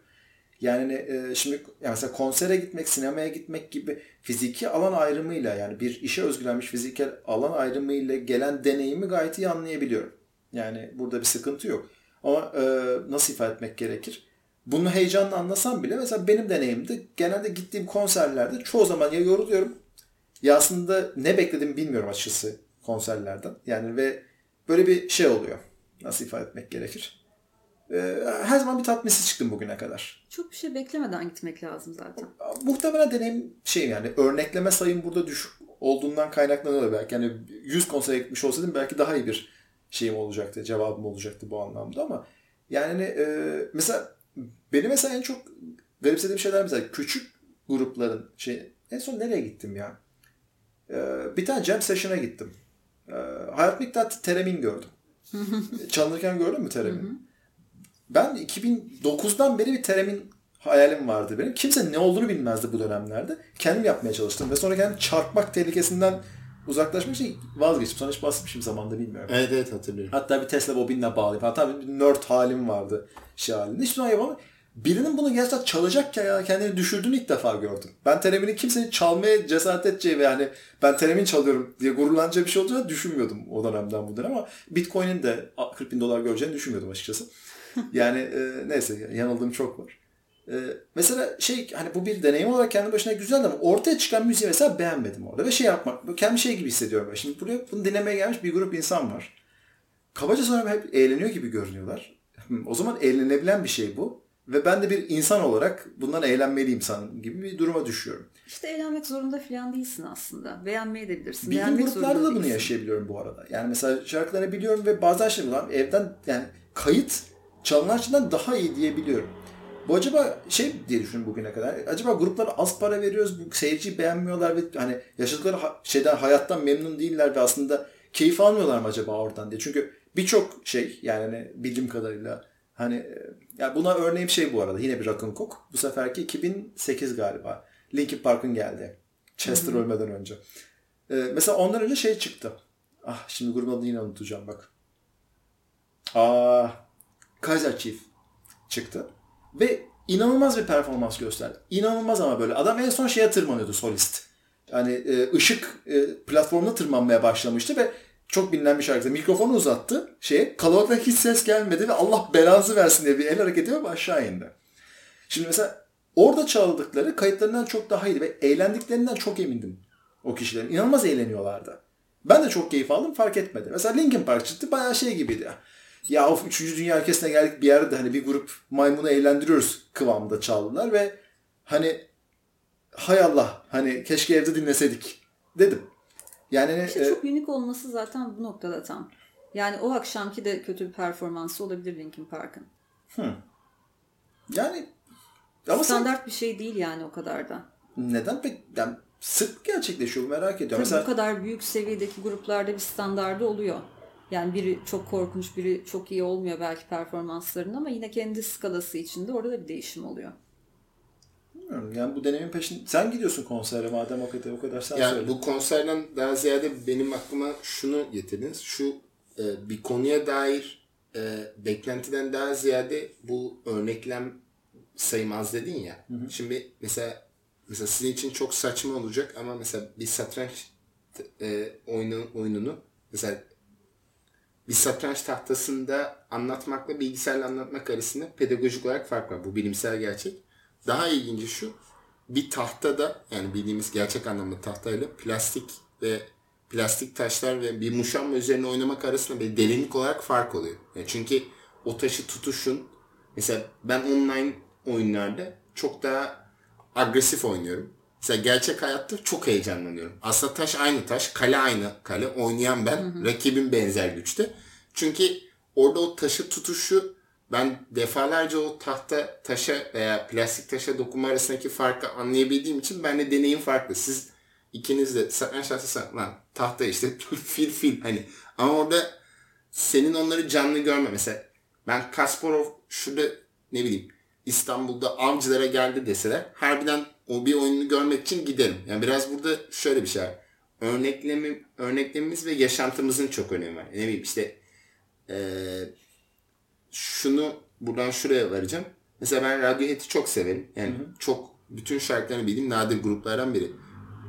Yani e, şimdi yani mesela konsere gitmek, sinemaya gitmek gibi fiziki alan ayrımıyla yani bir işe özgülenmiş fiziksel alan ayrımıyla gelen deneyimi gayet iyi anlayabiliyorum. Yani burada bir sıkıntı yok. Ama e, nasıl ifade etmek gerekir? Bunu heyecanla anlasam bile mesela benim deneyimde genelde gittiğim konserlerde çoğu zaman ya yoruluyorum ya aslında ne beklediğimi bilmiyorum açıkçası konserlerden. Yani ve böyle bir şey oluyor. Nasıl ifade etmek gerekir? E, her zaman bir tatminsiz çıktım bugüne kadar. Çok bir şey beklemeden gitmek lazım zaten. Muhtemelen deneyim şey yani örnekleme sayım burada düşük olduğundan kaynaklanıyor belki. Yani 100 konsere gitmiş olsaydım belki daha iyi bir şeyim olacaktı, cevabım olacaktı bu anlamda ama yani e, mesela benim mesela en çok garipsediğim şeyler mesela küçük grupların şey en son nereye gittim ya? E, bir tane jam session'a gittim. E, Hayat Miktat Teremin gördüm. Çalınırken gördün mü Teremin? Ben 2009'dan beri bir Teremin hayalim vardı benim. Kimse ne olduğunu bilmezdi bu dönemlerde. Kendim yapmaya çalıştım ve sonra kendim çarpmak tehlikesinden uzaklaşmak için vazgeçtim. Sonra hiç bahsetmişim zamanda bilmiyorum. Evet evet hatırlıyorum. Hatta bir Tesla bobinle bağlayıp hatta bir nerd halim vardı şey halinde. Hiçbir zaman yapamadım. Birinin bunu gerçekten çalacakken ya kendini düşürdüğünü ilk defa gördüm. Ben Terem'in kimsenin çalmaya cesaret edeceği ve yani ben Terem'in çalıyorum diye gururlanacağı bir şey olacağını düşünmüyordum o dönemden bu dönem ama Bitcoin'in de 40 bin dolar göreceğini düşünmüyordum açıkçası. Yani e, neyse yanıldığım çok var. E, mesela şey hani bu bir deneyim olarak kendi başına güzeldi ama ortaya çıkan müziği mesela beğenmedim orada ve şey yapmak kendi şey gibi hissediyorum. Ben. Şimdi buraya bunu dinlemeye gelmiş bir grup insan var. Kabaca sonra hep eğleniyor gibi görünüyorlar. O zaman eğlenebilen bir şey bu. Ve ben de bir insan olarak bundan eğlenmeliyim sanırım gibi bir duruma düşüyorum. İşte eğlenmek zorunda falan değilsin aslında. Beğenmeyi de bilirsin. Bildiğim gruplarda da bunu yaşayabiliyorum bu arada. Yani mesela şarkılarını biliyorum ve bazen şey ulan evden yani kayıt çalınan şeyden daha iyi diyebiliyorum. Bu acaba şey diye düşündüm bugüne kadar. Acaba gruplara az para veriyoruz, seyirciyi beğenmiyorlar ve hani yaşadıkları şeyden hayattan memnun değiller ve aslında keyif almıyorlar mı acaba oradan diye. Çünkü birçok şey yani hani bildiğim kadarıyla hani e, ya buna örneğim şey bu arada yine bir Rock'n Cook. Bu seferki 2008 galiba. Linkin Park'ın geldi. Chester Hı-hı. ölmeden önce. Ee, mesela ondan önce şey çıktı. Ah şimdi grubun adını yine unutacağım bak. Aa, Kaiser Chief çıktı. Ve inanılmaz bir performans gösterdi. İnanılmaz ama böyle. Adam en son şeye tırmanıyordu solist. Yani e, ışık e, platformuna tırmanmaya başlamıştı ve çok bilinen bir şarkı. Mikrofonu uzattı. Şeye, kalabalıktan hiç ses gelmedi ve Allah belanızı versin diye bir el hareketi yapıp aşağı indi. Şimdi mesela orada çaldıkları kayıtlarından çok daha iyiydi ve eğlendiklerinden çok emindim o kişilerin. İnanılmaz eğleniyorlardı. Ben de çok keyif aldım fark etmedi. Mesela Linkin Park çıktı bayağı şey gibiydi. Ya of 3. Dünya ülkesine geldik bir yerde hani bir grup maymunu eğlendiriyoruz kıvamında çaldılar ve hani hay Allah hani keşke evde dinleseydik dedim. Yani işte e, çok unik olması zaten bu noktada tam. Yani o akşamki de kötü bir performansı olabilir Linkin Park'ın. Hmm. Yani ama standart sen... bir şey değil yani o kadar da. Neden pek yani sık gerçekleşiyor merak ediyorum. Tabii Mesela... bu kadar büyük seviyedeki gruplarda bir standardı oluyor. Yani biri çok korkunç, biri çok iyi olmuyor belki performanslarının ama yine kendi skalası içinde orada da bir değişim oluyor. Bilmiyorum. Yani bu deneyimin peşinde... Sen gidiyorsun konsere madem o kadar, o kadar sen yani söyle. Bu konserden daha ziyade benim aklıma şunu getirdiniz. Şu e, bir konuya dair e, beklentiden daha ziyade bu örneklem sayılmaz dedin ya. Hı hı. Şimdi mesela mesela sizin için çok saçma olacak ama mesela bir satranç e, oyunu, oyununu mesela bir satranç tahtasında anlatmakla bilgisayarla anlatmak arasında pedagojik olarak fark var. Bu bilimsel gerçek. Daha ilginci şu bir tahtada yani bildiğimiz gerçek anlamda tahtayla plastik ve plastik taşlar ve bir muşamba üzerine oynamak arasında bir derinlik olarak fark oluyor. Yani çünkü o taşı tutuşun mesela ben online oyunlarda çok daha agresif oynuyorum. Mesela gerçek hayatta çok heyecanlanıyorum. Aslında taş aynı taş, kale aynı kale. Oynayan ben, hı hı. rakibim benzer güçte. Çünkü orada o taşı tutuşu ben defalarca o tahta taşa veya plastik taşa dokunma arasındaki farkı anlayabildiğim için ben de deneyim farklı. Siz ikiniz de satranç tahtası lan tahta işte fil fil hani ama orada senin onları canlı görme mesela ben Kasparov şurada ne bileyim İstanbul'da avcılara geldi deseler harbiden o bir oyunu görmek için giderim. Yani biraz burada şöyle bir şey var. Örneklemi, örneklemimiz ve yaşantımızın çok önemi var. Ne bileyim işte ee, şunu buradan şuraya varacağım. Mesela ben Radiohead'i çok severim. Yani hı hı. çok bütün şarkılarını bildiğim nadir gruplardan biri.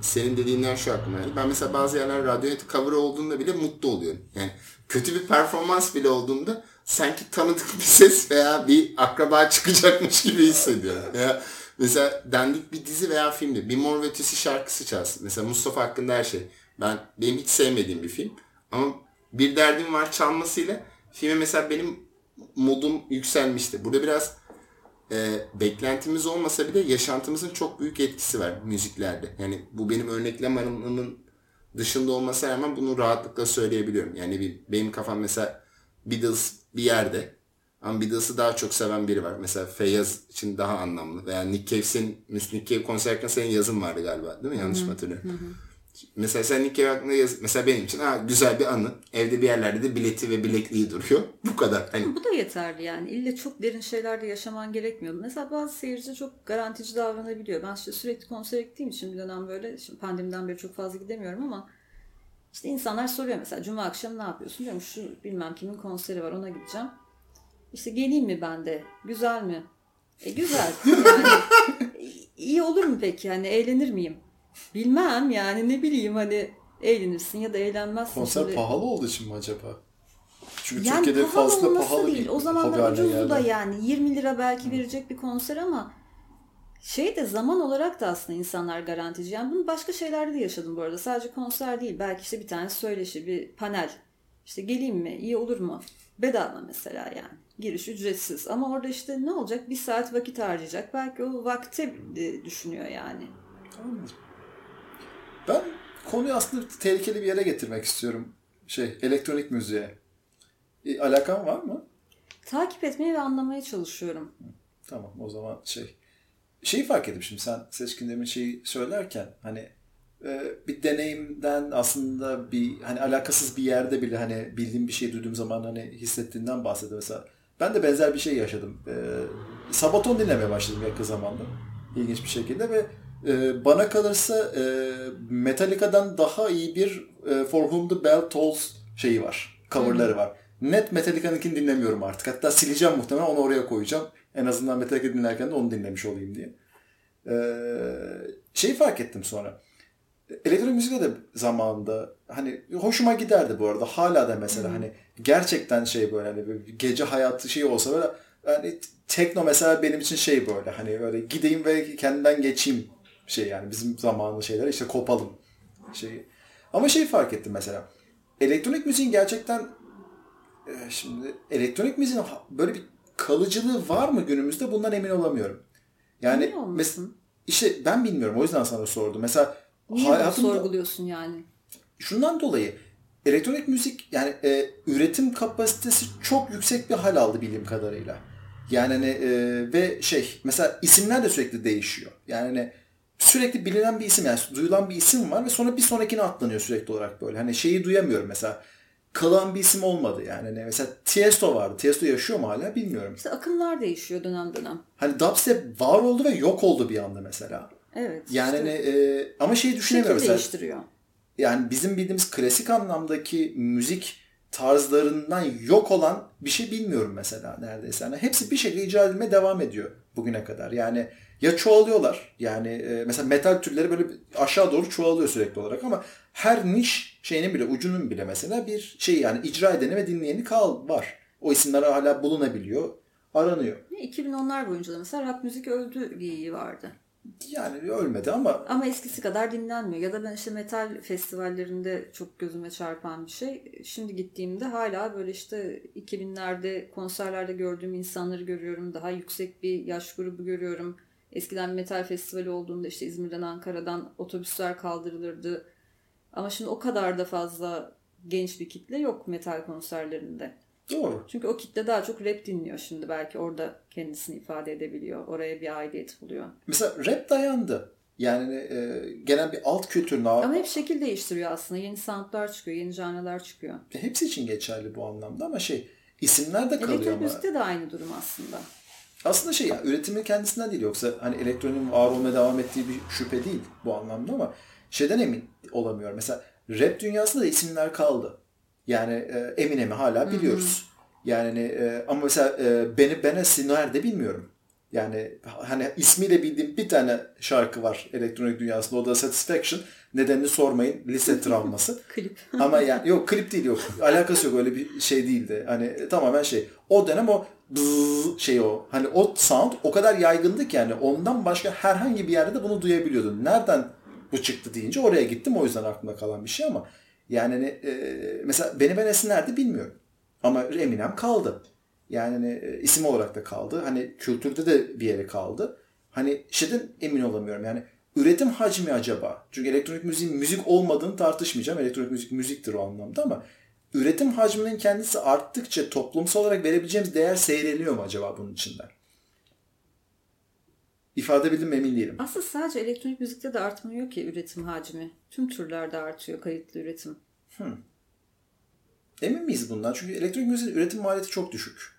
Senin dediğinden şu aklıma geldi. Ben mesela bazı yerler Radiohead cover olduğunda bile mutlu oluyorum. Yani kötü bir performans bile olduğunda sanki tanıdık bir ses veya bir akraba çıkacakmış gibi hissediyorum. Veya mesela dandik bir dizi veya filmde bir Mor ve Ötesi şarkısı çalsın. Mesela Mustafa hakkında her şey. Ben benim hiç sevmediğim bir film. Ama bir derdim var çalmasıyla filme mesela benim modum yükselmişti. Burada biraz e, beklentimiz olmasa bile yaşantımızın çok büyük etkisi var müziklerde. Yani bu benim örneklem alanımın dışında olmasa rağmen bunu rahatlıkla söyleyebiliyorum. Yani bir, benim kafam mesela Beatles bir yerde Beatles'ı daha çok seven biri var. Mesela Feyyaz için daha anlamlı. Veya Nick Cave'sin, Nick Cave konserken senin yazın vardı galiba değil mi? Yanlış mı hatırlıyorum? Mesela sen ilk ev aklına yaz. Mesela benim için ha, güzel bir anı. Evde bir yerlerde de bileti ve bilekliği duruyor. Bu kadar. Hani... Bu da yeterli yani. İlle çok derin şeylerde yaşaman gerekmiyor. Mesela bazı seyirci çok garantici davranabiliyor. Ben işte sürekli konser gittiğim için bir dönem böyle şimdi pandemiden beri çok fazla gidemiyorum ama işte insanlar soruyor mesela cuma akşamı ne yapıyorsun? Diyorum şu bilmem kimin konseri var ona gideceğim. İşte geleyim mi ben de? Güzel mi? E güzel. Yani, iyi olur mu peki? Hani eğlenir miyim? Bilmem yani ne bileyim hani eğlenirsin ya da eğlenmezsin. Konser Şimdi... pahalı olduğu için mi acaba? Çünkü yani Türkiye'de pahalı fazla pahalı değil. O zamanlar ucuzdu da yani 20 lira belki verecek bir konser ama şey de zaman olarak da aslında insanlar garantici. Yani bunu başka şeylerde de yaşadım bu arada. Sadece konser değil. Belki işte bir tane söyleşi, bir panel. İşte geleyim mi? İyi olur mu? Bedava mesela yani. Giriş ücretsiz. Ama orada işte ne olacak? Bir saat vakit harcayacak. Belki o vakti düşünüyor yani. Anladım. Ben konuyu aslında tehlikeli bir yere getirmek istiyorum. Şey, elektronik müziğe. E, alakan var mı? Takip etmeye ve anlamaya çalışıyorum. Tamam o zaman şey. Şeyi fark ettim şimdi sen Seçkin demin şeyi söylerken hani e, bir deneyimden aslında bir hani alakasız bir yerde bile hani bildiğim bir şey duyduğum zaman hani hissettiğinden bahsediyor mesela. Ben de benzer bir şey yaşadım. E, Sabaton dinlemeye başladım yakın zamanda. İlginç bir şekilde ve e, bana kalırsa e, Metallica'dan daha iyi bir e, For Whom the Bell Tolls şeyi var. Coverları var. Net Metallica'nınkini dinlemiyorum artık. Hatta sileceğim muhtemelen onu oraya koyacağım. En azından Metallica dinlerken de onu dinlemiş olayım diye. Ee, şeyi fark ettim sonra. Elektronik müzikte de zamanında hani hoşuma giderdi bu arada. Hala da mesela hani gerçekten şey böyle hani böyle gece hayatı şey olsa böyle hani tekno mesela benim için şey böyle hani böyle gideyim ve kendimden geçeyim şey yani bizim zamanlı şeyler işte kopalım şeyi. Ama şey fark ettim mesela. Elektronik müziğin gerçekten e, şimdi elektronik müziğin böyle bir kalıcılığı var mı günümüzde bundan emin olamıyorum. Yani mes- işte ben bilmiyorum o yüzden sana sordum. Mesela Niye hayatımda sorguluyorsun yani? şundan dolayı elektronik müzik yani e, üretim kapasitesi çok yüksek bir hal aldı bildiğim kadarıyla. Yani hani, e, ve şey mesela isimler de sürekli değişiyor. Yani hani sürekli bilinen bir isim yani duyulan bir isim var ve sonra bir sonrakine atlanıyor sürekli olarak böyle. Hani şeyi duyamıyorum mesela kalan bir isim olmadı yani. Hani mesela Tiesto vardı. Tiesto yaşıyor mu hala bilmiyorum. İşte akımlar değişiyor dönem dönem. Hani dubstep var oldu ve yok oldu bir anda mesela. Evet. Yani işte hani, e, ama şeyi şekil düşünemiyorum mesela değiştiriyor. yani bizim bildiğimiz klasik anlamdaki müzik tarzlarından yok olan bir şey bilmiyorum mesela neredeyse. Yani hepsi bir şekilde icra edilmeye devam ediyor bugüne kadar. Yani ya çoğalıyorlar yani e, mesela metal türleri böyle aşağı doğru çoğalıyor sürekli olarak ama her niş şeyinin bile ucunun bile mesela bir şey yani icra edeni ve dinleyeni kal var. O isimler hala bulunabiliyor, aranıyor. 2010'lar boyunca da mesela rock müzik öldü geyiği vardı. Yani ölmedi ama Ama eskisi kadar dinlenmiyor. Ya da ben işte metal festivallerinde çok gözüme çarpan bir şey. Şimdi gittiğimde hala böyle işte 2000'lerde konserlerde gördüğüm insanları görüyorum. Daha yüksek bir yaş grubu görüyorum. Eskiden metal festivali olduğunda işte İzmir'den Ankara'dan otobüsler kaldırılırdı. Ama şimdi o kadar da fazla genç bir kitle yok metal konserlerinde. Doğru. Çünkü o kitle daha çok rap dinliyor şimdi. Belki orada kendisini ifade edebiliyor. Oraya bir aidiyet buluyor. Mesela rap dayandı. Yani e, genel bir alt kültürün Ama hep şekil değiştiriyor aslında. Yeni soundlar çıkıyor, yeni janralar çıkıyor. hepsi için geçerli bu anlamda ama şey isimler de kalıyor Elektrik müzikte de aynı durum aslında. Aslında şey ya üretimin kendisinden değil yoksa hani elektronin var olmaya devam ettiği bir şüphe değil bu anlamda ama şeyden emin olamıyorum. Mesela rap dünyasında da isimler kaldı. Yani e, Eminem'i hala biliyoruz. Yani hani, e, ama mesela e, Beni Benassi nerede bilmiyorum. Yani hani ismiyle bildiğim bir tane şarkı var elektronik dünyasında o da Satisfaction. Nedenini sormayın lise travması. Klip. Ama yani yok klip değil yok. Alakası yok öyle bir şey değildi. Hani e, tamamen şey. O dönem o şey o. Hani o sound o kadar yaygındı ki yani ondan başka herhangi bir yerde de bunu duyabiliyordun. Nereden bu çıktı deyince oraya gittim. O yüzden aklımda kalan bir şey ama yani hani, e, mesela Beni Ben Esinler'di bilmiyorum. Ama Eminem kaldı. Yani hani, e, isim olarak da kaldı. Hani kültürde de bir yere kaldı. Hani şeyden emin olamıyorum. Yani üretim hacmi acaba? Çünkü elektronik müziğin müzik olmadığını tartışmayacağım. Elektronik müzik müziktir o anlamda ama üretim hacminin kendisi arttıkça toplumsal olarak verebileceğimiz değer seyreliyor mu acaba bunun içinden? İfade edebildim mi emin değilim. Aslında sadece elektronik müzikte de artmıyor ki üretim hacmi. Tüm türlerde artıyor kayıtlı üretim. Emin miyiz bundan? Çünkü elektronik müziğin üretim maliyeti çok düşük.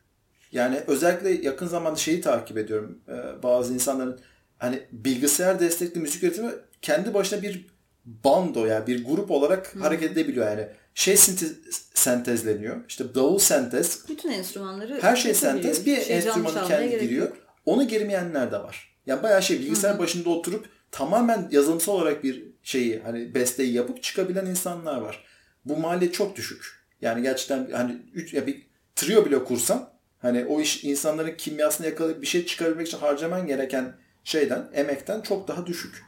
Yani özellikle yakın zamanda şeyi takip ediyorum. Ee, bazı insanların hani bilgisayar destekli müzik üretimi kendi başına bir bando yani bir grup olarak hareket edebiliyor yani. Şey sinte- sentezleniyor. İşte davul sentez. Bütün enstrümanları Her şey sentez. Bir şey enstrümanı kendi giriyor. yok. Onu girmeyenler de var. Yani bayağı şey bilgisayar başında oturup tamamen yazılımsal olarak bir şeyi hani besteyi yapıp çıkabilen insanlar var. Bu maliyet çok düşük. Yani gerçekten hani üç, ya bir trio bile kursan hani o iş insanların kimyasını yakalayıp bir şey çıkarabilmek için harcaman gereken şeyden, emekten çok daha düşük.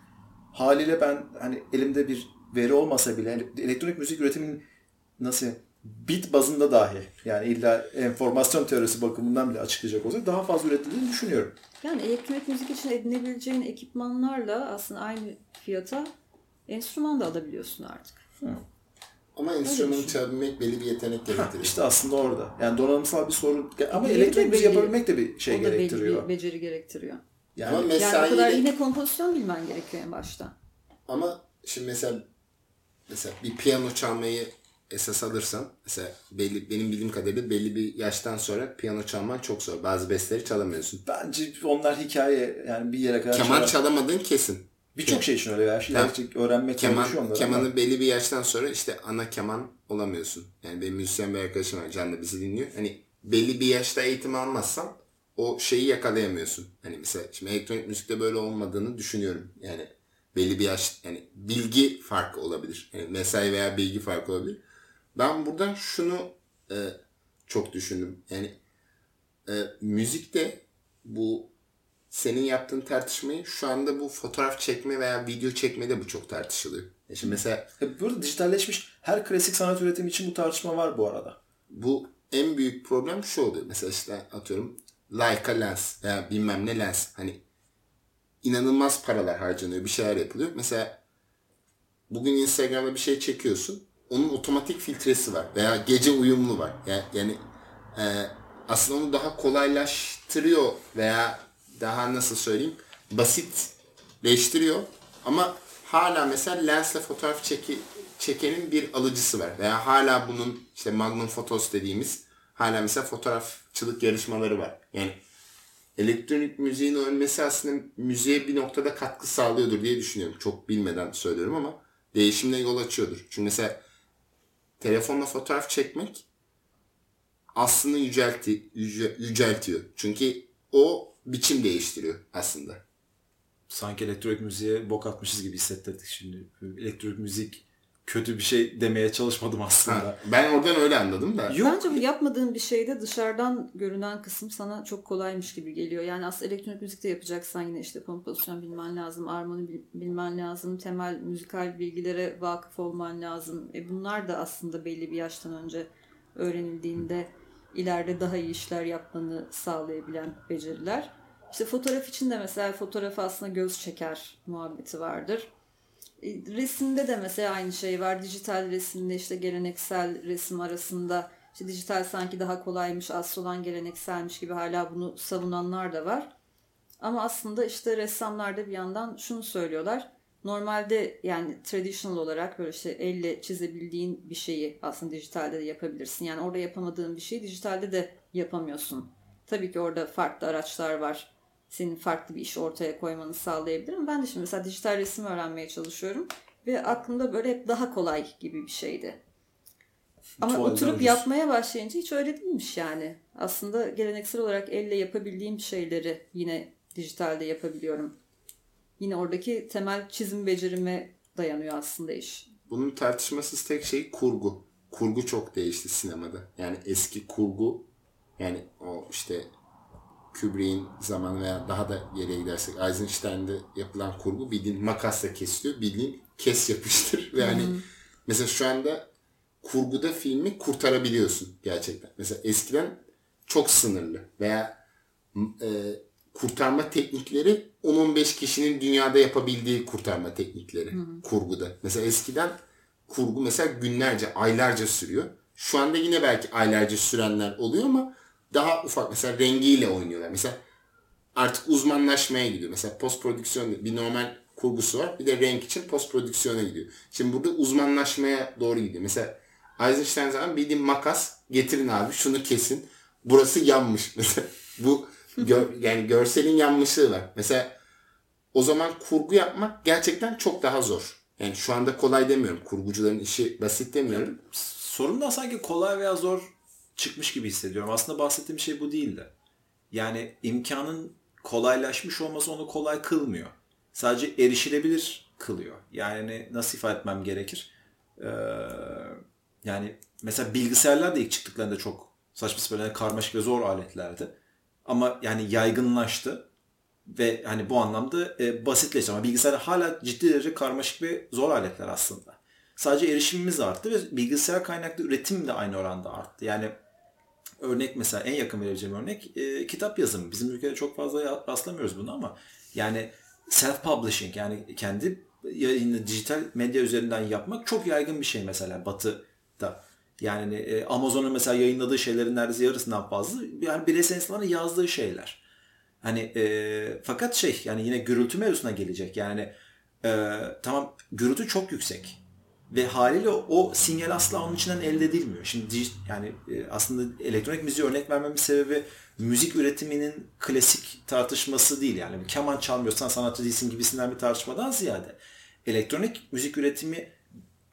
Haliyle ben hani elimde bir veri olmasa bile elektronik müzik üretiminin nasıl bit bazında dahi yani illa enformasyon teorisi bakımından bile açıklayacak olsak daha fazla üretildiğini düşünüyorum. Yani elektronik müzik için edinebileceğin ekipmanlarla aslında aynı fiyata enstrüman da alabiliyorsun artık. Ama enstrümanı çalabilmek belli bir yetenek gerektiriyor. İşte aslında orada. Yani donanımsal bir sorun. Ama de elektronik müzik yapabilmek de bir şey o da belli gerektiriyor. bir beceri gerektiriyor. Yani Ama Yani o kadar yine kompozisyon bilmen gerekiyor en başta. ama şimdi mesela mesela bir piyano çalmayı esas alırsan mesela belli benim bildiğim kadarıyla belli bir yaştan sonra piyano çalman çok zor. Bazı besteleri çalamıyorsun. Bence onlar hikaye yani bir yere kadar Keman çalar. çalamadığın kesin. Birçok şey için öyle ya. Şey, Tamam. gerçek öğrenmek Keman, çalışıyor onlar kemanı ama. belli bir yaştan sonra işte ana keman olamıyorsun. Yani benim müzisyen bir arkadaşım var. Can da bizi dinliyor. Hani belli bir yaşta eğitim almazsan o şeyi yakalayamıyorsun. Hani mesela şimdi elektronik müzikte böyle olmadığını düşünüyorum. Yani belli bir yaş yani bilgi farkı olabilir. Yani mesai veya bilgi farkı olabilir. Ben buradan şunu e, çok düşündüm. Yani e, müzikte bu senin yaptığın tartışmayı şu anda bu fotoğraf çekme veya video çekmede bu çok tartışılıyor. E şimdi mesela E, Burada dijitalleşmiş her klasik sanat üretimi için bu tartışma var bu arada. bu en büyük problem şu oluyor. Mesela işte atıyorum Leica lens veya bilmem ne lens. Hani inanılmaz paralar harcanıyor. Bir şeyler yapılıyor. Mesela bugün Instagram'da bir şey çekiyorsun. Onun otomatik filtresi var. Veya gece uyumlu var. Yani, yani e, aslında onu daha kolaylaştırıyor veya daha nasıl söyleyeyim basitleştiriyor. Ama hala mesela lensle fotoğraf çeki, çekenin bir alıcısı var. Veya hala bunun işte Magnum Photos dediğimiz hala mesela fotoğrafçılık yarışmaları var. Yani elektronik müziğin ölmesi aslında müziğe bir noktada katkı sağlıyordur diye düşünüyorum. Çok bilmeden söylüyorum ama değişimle yol açıyordur. Çünkü mesela telefonla fotoğraf çekmek aslında yücelti, yüce- yüceltiyor. Çünkü o biçim değiştiriyor aslında. Sanki elektronik müziğe bok atmışız gibi hissettirdik şimdi. Elektronik müzik kötü bir şey demeye çalışmadım aslında. Ha, ben oradan öyle anladım da. Yok. Bence bu yapmadığın bir şeyde dışarıdan görünen kısım sana çok kolaymış gibi geliyor. Yani aslında elektronik müzikte yapacaksan yine işte kompozisyon bilmen lazım, armoni bil- bilmen lazım, temel müzikal bilgilere vakıf olman lazım. E bunlar da aslında belli bir yaştan önce öğrenildiğinde ileride daha iyi işler yapmanı sağlayabilen beceriler. İşte fotoğraf için de mesela fotoğraf aslında göz çeker muhabbeti vardır. E, Resimde de mesela aynı şey var. Dijital resimde işte geleneksel resim arasında işte dijital sanki daha kolaymış, asıl olan gelenekselmiş gibi hala bunu savunanlar da var. Ama aslında işte ressamlar da bir yandan şunu söylüyorlar. Normalde yani traditional olarak böyle işte elle çizebildiğin bir şeyi aslında dijitalde de yapabilirsin. Yani orada yapamadığın bir şeyi dijitalde de yapamıyorsun. Tabii ki orada farklı araçlar var. Senin farklı bir iş ortaya koymanı sağlayabilir ama ben de şimdi mesela dijital resim öğrenmeye çalışıyorum. Ve aklımda böyle hep daha kolay gibi bir şeydi. Ama Tuvalden oturup ucuz. yapmaya başlayınca hiç öyle değilmiş yani. Aslında geleneksel olarak elle yapabildiğim şeyleri yine dijitalde yapabiliyorum. Yine oradaki temel çizim becerime dayanıyor aslında iş. Bunun tartışmasız tek şey kurgu. Kurgu çok değişti sinemada. Yani eski kurgu yani o işte Kubrick'in zamanı veya daha da geriye gidersek Eisenstein'de yapılan kurgu bildiğin makasla kesiliyor. Bildiğin kes yapıştır. Ve hani mesela şu anda kurguda filmi kurtarabiliyorsun gerçekten. Mesela eskiden çok sınırlı veya e, kurtarma teknikleri 10-15 kişinin dünyada yapabildiği kurtarma teknikleri kurguda. Mesela eskiden kurgu mesela günlerce, aylarca sürüyor. Şu anda yine belki aylarca sürenler oluyor ama daha ufak mesela rengiyle oynuyorlar. Mesela artık uzmanlaşmaya gidiyor. Mesela post prodüksiyon bir normal kurgusu var. Bir de renk için post prodüksiyona gidiyor. Şimdi burada uzmanlaşmaya doğru gidiyor. Mesela Eisenstein zaman bildiğin makas getirin abi şunu kesin. Burası yanmış. Mesela bu gör- yani görselin yanmışlığı var. Mesela o zaman kurgu yapmak gerçekten çok daha zor. Yani şu anda kolay demiyorum. Kurgucuların işi basit demiyorum. Sorundan sanki kolay veya zor çıkmış gibi hissediyorum. Aslında bahsettiğim şey bu değil de. Yani imkanın kolaylaşmış olması onu kolay kılmıyor. Sadece erişilebilir kılıyor. Yani nasıl ifade etmem gerekir? Ee, yani mesela bilgisayarlar da ilk çıktıklarında çok saçma sapan karmaşık ve zor aletlerdi. Ama yani yaygınlaştı ve hani bu anlamda e, basitleşti ama bilgisayarlar hala ciddi derece karmaşık ve zor aletler aslında. Sadece erişimimiz arttı ve bilgisayar kaynaklı üretim de aynı oranda arttı. Yani örnek mesela en yakın verebileceğim örnek e, kitap yazımı. Bizim ülkede çok fazla rastlamıyoruz bunu ama yani self-publishing yani kendi yayını dijital medya üzerinden yapmak çok yaygın bir şey mesela batıda. Yani e, Amazon'un mesela yayınladığı şeylerin neredeyse yarısından fazla yani bireysel insanların yazdığı şeyler. Hani e, fakat şey yani yine gürültü mevzusuna gelecek. Yani e, tamam gürültü çok yüksek ve haliyle o sinyal asla onun içinden elde edilmiyor. Şimdi yani e, aslında elektronik müziği örnek vermemin sebebi müzik üretiminin klasik tartışması değil yani. Keman çalmıyorsan sanatçı değilsin gibisinden bir tartışmadan ziyade elektronik müzik üretimi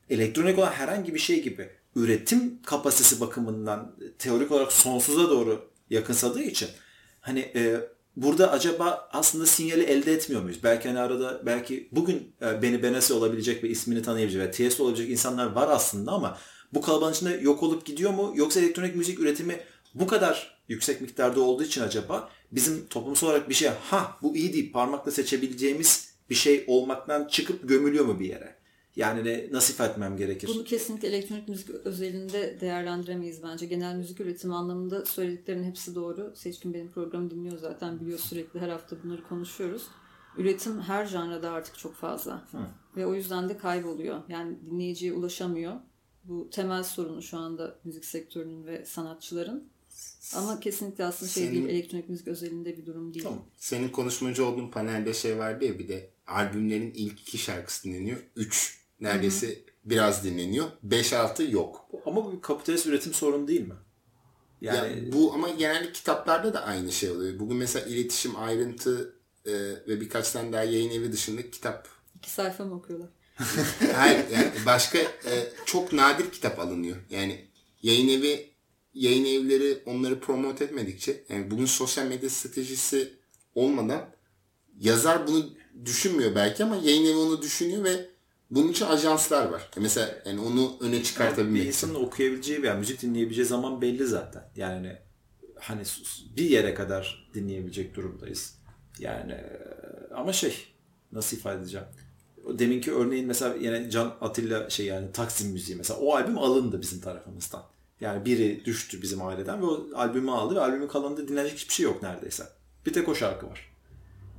elektronik olan herhangi bir şey gibi üretim kapasitesi bakımından teorik olarak sonsuza doğru yakınsadığı için hani e, burada acaba aslında sinyali elde etmiyor muyuz? Belki hani arada belki bugün beni Benesi olabilecek ve ismini tanıyabilecek ve Tiesto olabilecek insanlar var aslında ama bu kalabalığın içinde yok olup gidiyor mu? Yoksa elektronik müzik üretimi bu kadar yüksek miktarda olduğu için acaba bizim toplumsal olarak bir şey ha bu iyi deyip parmakla seçebileceğimiz bir şey olmaktan çıkıp gömülüyor mu bir yere? Yani ne, nasıl ifade etmem gerekir? Bunu kesinlikle elektronik müzik özelinde değerlendiremeyiz bence. Genel müzik üretimi anlamında söylediklerinin hepsi doğru. Seçkin benim programı dinliyor zaten biliyor sürekli her hafta bunları konuşuyoruz. Üretim her janrada artık çok fazla. Hı. Ve o yüzden de kayboluyor. Yani dinleyiciye ulaşamıyor. Bu temel sorunu şu anda müzik sektörünün ve sanatçıların. Ama kesinlikle aslında şey Senin, değil, elektronik müzik özelinde bir durum değil. Tamam. Senin konuşmacı olduğun panelde şey vardı ya bir de albümlerin ilk iki şarkısı dinleniyor. Üç neredeyse Hı-hı. biraz dinleniyor. Beş altı yok. Ama bu bir kapitalist üretim sorunu değil mi? Yani... Ya bu ama genelde kitaplarda da aynı şey oluyor. Bugün mesela iletişim, ayrıntı e, ve birkaç tane daha yayın evi dışında kitap. İki sayfa mı okuyorlar? Hayır yani başka e, çok nadir kitap alınıyor. Yani yayın evi yayın evleri onları promote etmedikçe yani bugün sosyal medya stratejisi olmadan yazar bunu düşünmüyor belki ama yayın evi onu düşünüyor ve bunun için ajanslar var. Mesela yani onu öne çıkartabilmek bir insanın okuyabileceği veya müzik dinleyebileceği zaman belli zaten. Yani hani bir yere kadar dinleyebilecek durumdayız. Yani ama şey nasıl ifade edeceğim? Deminki örneğin mesela yine Can Atilla şey yani Taksim müziği mesela o albüm alındı bizim tarafımızdan. Yani biri düştü bizim aileden ve o albümü aldı ve albümün kalanında dinlenecek hiçbir şey yok neredeyse. Bir tek o şarkı var.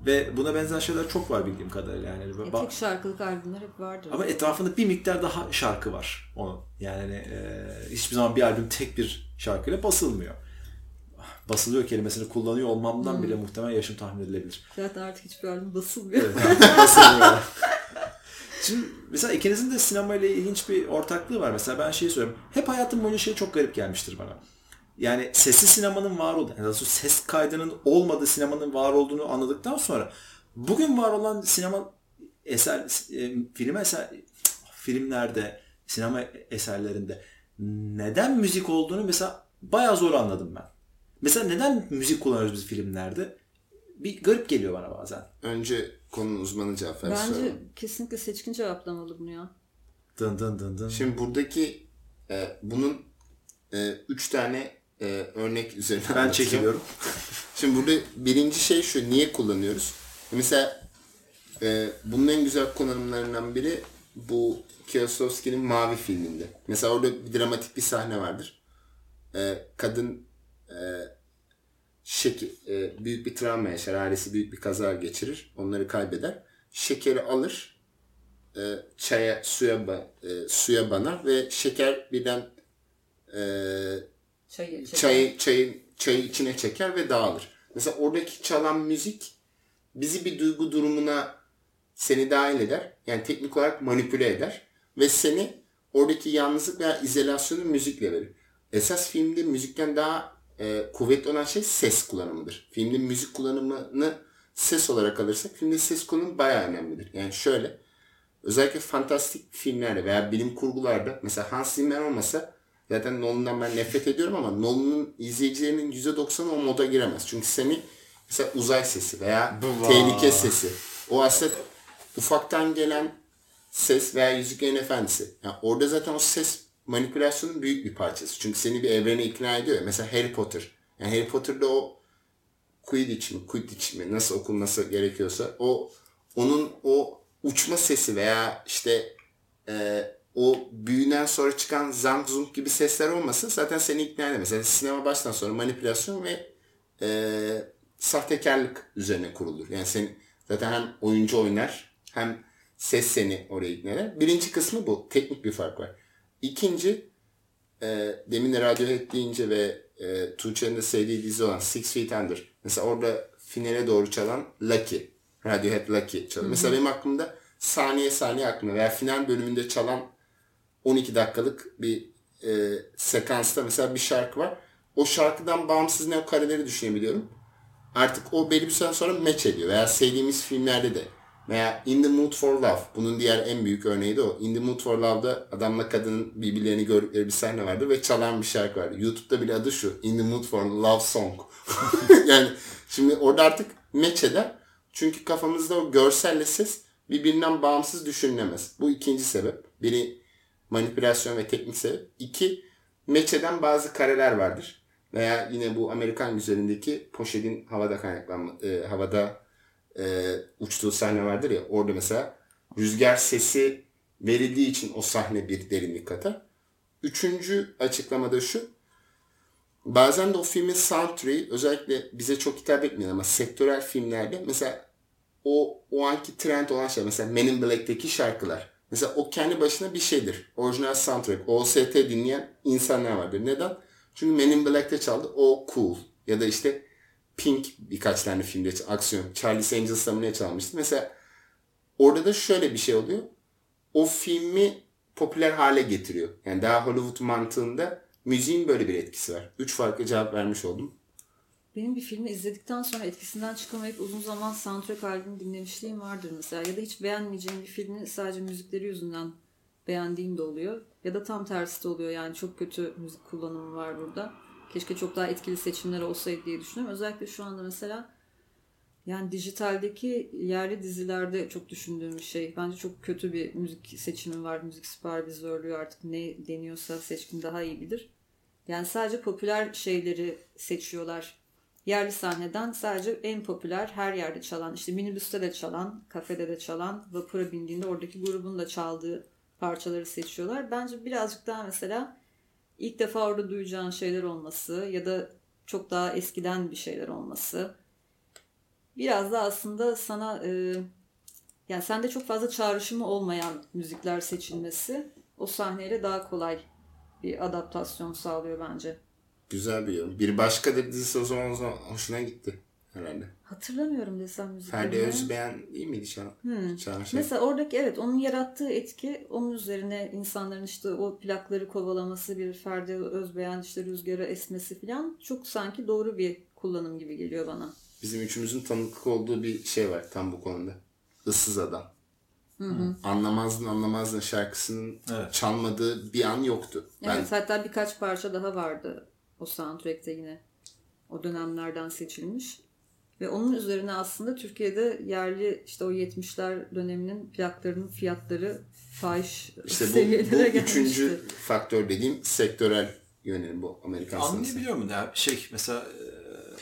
Ve buna benzer şeyler çok var bildiğim kadarıyla. Yani e, tek şarkılık albümler hep vardır. Ama etrafında bir miktar daha şarkı var onun. Yani e, hiçbir zaman bir albüm tek bir şarkıyla basılmıyor. Basılıyor kelimesini kullanıyor olmamdan hmm. bile muhtemelen yaşım tahmin edilebilir. Zaten artık hiçbir albüm basılmıyor. Evet, basılmıyor. Şimdi mesela ikinizin de sinemayla ilginç bir ortaklığı var. Mesela ben şey söylüyorum. Hep hayatım boyunca şey çok garip gelmiştir bana. Yani sesli sinemanın var olduğu, yani ses kaydının olmadığı sinemanın var olduğunu anladıktan sonra bugün var olan sinema eser, e, film eser, filmlerde, sinema eserlerinde neden müzik olduğunu mesela bayağı zor anladım ben. Mesela neden müzik kullanıyoruz biz filmlerde? Bir garip geliyor bana bazen. Önce konunun uzmanı cevap versin. Bence kesinlikle seçkin cevaplamalı bunu ya. Dın dın dın dın. Şimdi buradaki e, bunun e, üç tane e, örnek üzerine Ben çekiliyorum. Şimdi burada birinci şey şu. Niye kullanıyoruz? Mesela e, bunun en güzel kullanımlarından biri bu Kieslowski'nin Mavi filminde. Mesela orada bir dramatik bir sahne vardır. E, kadın e, şeker, e, büyük bir travma yaşar. Ailesi büyük bir kaza geçirir. Onları kaybeder. Şekeri alır. E, çaya, suya, e, suya banar ve şeker birden e, çayı, çayı, çayı, çayı içine çeker ve dağılır. Mesela oradaki çalan müzik bizi bir duygu durumuna seni dahil eder. Yani teknik olarak manipüle eder. Ve seni oradaki yalnızlık veya izolasyonu müzikle verir. Esas filmde müzikten daha e, kuvvetli olan şey ses kullanımıdır. Filmde müzik kullanımını ses olarak alırsak filmde ses kullanımı bayağı önemlidir. Yani şöyle özellikle fantastik filmlerde veya bilim kurgularda mesela Hans Zimmer olmasa zaten Nolan'dan ben nefret ediyorum ama Nolan'ın izleyicilerinin %90'ı o moda giremez. Çünkü seni mesela uzay sesi veya Bıva. tehlike sesi o aslında ufaktan gelen ses veya Yüzüklerin Efendisi. Yani orada zaten o ses manipülasyonun büyük bir parçası. Çünkü seni bir evrene ikna ediyor. Mesela Harry Potter. Yani Harry Potter'da o Quidditch mi, Quidditch mi nasıl okunması gerekiyorsa o onun o uçma sesi veya işte e, o büyüden sonra çıkan zang zung gibi sesler olmasın zaten seni ikna edemez. Yani sinema baştan sonra manipülasyon ve e, sahtekarlık üzerine kurulur. Yani sen zaten hem oyuncu oynar hem ses seni oraya ikna eder. Birinci kısmı bu. Teknik bir fark var. İkinci e, demin de Radiohead deyince ve e, Tuğçe'nin de sevdiği dizi olan Six Feet Under. Mesela orada finale doğru çalan Lucky. Radiohead Lucky çalıyor. Mesela benim aklımda saniye saniye aklımda. Veya final bölümünde çalan 12 dakikalık bir e, sekansta mesela bir şarkı var. O şarkıdan bağımsız ne o kareleri düşünebiliyorum. Artık o belli bir süre sonra match ediyor. Veya sevdiğimiz filmlerde de. Veya In the Mood for Love. Bunun diğer en büyük örneği de o. In the Mood for Love'da adamla kadının birbirlerini gördükleri bir sahne vardı ve çalan bir şarkı vardı. YouTube'da bile adı şu. In the Mood for Love Song. yani şimdi orada artık match eder. Çünkü kafamızda o görselle ses birbirinden bağımsız düşünülemez. Bu ikinci sebep. Biri manipülasyon ve teknik sebep. İki, match eden bazı kareler vardır. Veya yine bu Amerikan güzelindeki poşetin havada kaynaklanma, e, havada e, uçtuğu sahne vardır ya. Orada mesela rüzgar sesi verildiği için o sahne bir derinlik katar. Üçüncü açıklamada şu. Bazen de o filmin soundtrack'i özellikle bize çok hitap etmiyor ama sektörel filmlerde mesela o o anki trend olan şey mesela Men in Black'teki şarkılar. Mesela o kendi başına bir şeydir. Orijinal soundtrack. OST dinleyen insanlar vardır. Neden? Çünkü Men in Black'te çaldı. O cool. Ya da işte Pink birkaç tane filmde aksiyon. Charlie's Angels'ta mı ne çalmıştı? Mesela orada da şöyle bir şey oluyor. O filmi popüler hale getiriyor. Yani daha Hollywood mantığında müziğin böyle bir etkisi var. Üç farklı cevap vermiş oldum. Benim bir filmi izledikten sonra etkisinden çıkamayıp uzun zaman soundtrack albümü dinlemişliğim vardır mesela. Ya da hiç beğenmeyeceğim bir filmi sadece müzikleri yüzünden beğendiğim de oluyor. Ya da tam tersi de oluyor. Yani çok kötü müzik kullanımı var burada. Keşke çok daha etkili seçimler olsaydı diye düşünüyorum. Özellikle şu anda mesela yani dijitaldeki yerli dizilerde çok düşündüğüm bir şey. Bence çok kötü bir müzik seçimi var. Müzik süpervizörlüğü artık ne deniyorsa seçkin daha iyi bilir. Yani sadece popüler şeyleri seçiyorlar. Yerli sahneden sadece en popüler her yerde çalan, işte minibüste de çalan, kafede de çalan, vapura bindiğinde oradaki grubun da çaldığı parçaları seçiyorlar. Bence birazcık daha mesela ilk defa orada duyacağın şeyler olması ya da çok daha eskiden bir şeyler olması. Biraz da aslında sana e, yani sende çok fazla çağrışımı olmayan müzikler seçilmesi o sahneyle daha kolay bir adaptasyon sağlıyor bence. Güzel bir yorum. Bir başka da dizisi o zaman, o zaman hoşuna gitti herhalde. Hatırlamıyorum desem müziklerini. Ferdi Özbeğen iyi miydi şu an? Hmm. Şey. Mesela oradaki evet onun yarattığı etki onun üzerine insanların işte o plakları kovalaması bir Ferdi Özbeğen işte rüzgara esmesi falan çok sanki doğru bir kullanım gibi geliyor bana. Bizim üçümüzün tanıklık olduğu bir şey var tam bu konuda. Issız Adam. Anlamazdın anlamazdın şarkısının Evet. çalmadığı bir an yoktu. Ben Evet hatta birkaç parça daha vardı o soundtrack'te yine o dönemlerden seçilmiş. Ve onun üzerine aslında Türkiye'de yerli işte o 70'ler döneminin plaklarının fiyatları fahiş işte bu, bu seviyelere gelmişti. üçüncü faktör dediğim sektörel yönelim bu Amerikan. Anlayabiliyor musun ya? Şey mesela e,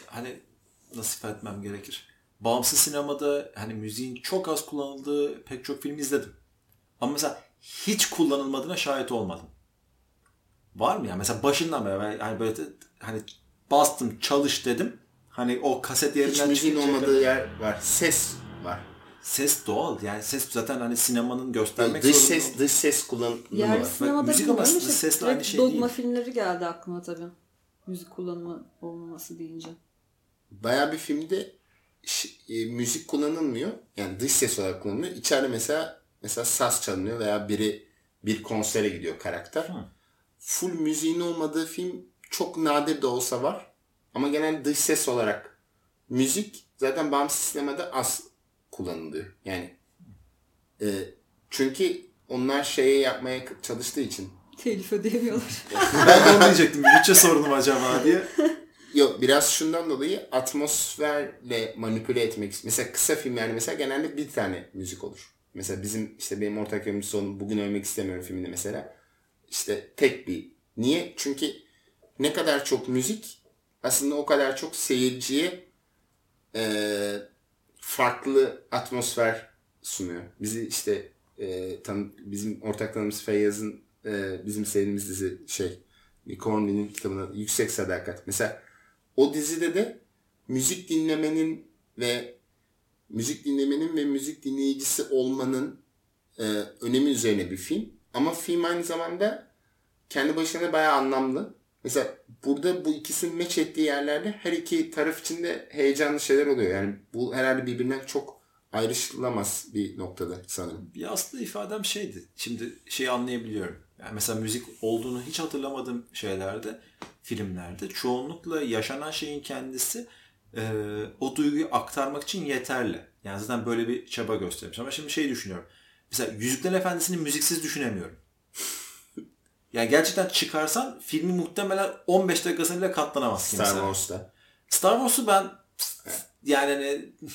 hani nasıl ifade etmem gerekir? Bağımsız sinemada hani müziğin çok az kullanıldığı pek çok film izledim. Ama mesela hiç kullanılmadığına şahit olmadım. Var mı ya? Mesela başından beri ben hani böyle de- hani bastım çalış dedim. Hani o kaset Hiç yerinden müziğin çıkacak- olmadığı yer var. Ses var. Ses doğal. Yani ses zaten hani sinemanın göstermek dış zorunda ses dış ses kullanımı Yerli var. sinemada müzik ama işte sesle aynı şey dogma değil. filmleri geldi aklıma tabii. Müzik kullanımı olmaması deyince. Bayağı bir filmde e, müzik kullanılmıyor. Yani dış ses olarak kullanılıyor. İçeride mesela mesela saz çalınıyor veya biri bir konsere gidiyor karakter. Hı. Full müziğin olmadığı film çok nadir de olsa var. Ama genel dış ses olarak müzik zaten bağımsız sinemada az kullanılıyor. Yani e, çünkü onlar şeye yapmaya çalıştığı için Telif ödeyemiyorlar. Ben de onu diyecektim. Bütçe sorunu mu acaba diye. Yok biraz şundan dolayı atmosferle manipüle etmek. Mesela kısa filmlerde mesela genelde bir tane müzik olur. Mesela bizim işte benim ortak yönümcüsü olan Bugün Ölmek İstemiyorum filminde mesela. İşte tek bir. Niye? Çünkü ne kadar çok müzik aslında o kadar çok seyirciye eee, farklı atmosfer sunuyor. Bizi işte eee tan bizim ortak tanımız Feyyaz'ın eee, bizim sevdiğimiz dizi şey Cornwell'in kitabına Yüksek Sadakat. Mesela o dizide de müzik dinlemenin ve müzik dinlemenin ve müzik dinleyicisi olmanın e, önemi üzerine bir film. Ama film aynı zamanda kendi başına bayağı anlamlı. Mesela burada bu ikisinin meç ettiği yerlerde her iki taraf için de heyecanlı şeyler oluyor. Yani bu herhalde birbirinden çok ayrışılamaz bir noktada sanırım. Bir aslında ifadem şeydi. Şimdi şeyi anlayabiliyorum. Yani mesela müzik olduğunu hiç hatırlamadığım şeylerde, filmlerde çoğunlukla yaşanan şeyin kendisi e, o duyguyu aktarmak için yeterli. Yani zaten böyle bir çaba göstermiş. Ama şimdi şey düşünüyorum. Mesela Yüzüklerin Efendisi'ni müziksiz düşünemiyorum. yani gerçekten çıkarsan filmi muhtemelen 15 dakikasına bile katlanamazsın. Star mesela. Wars'ta. Star Wars'u ben yani hani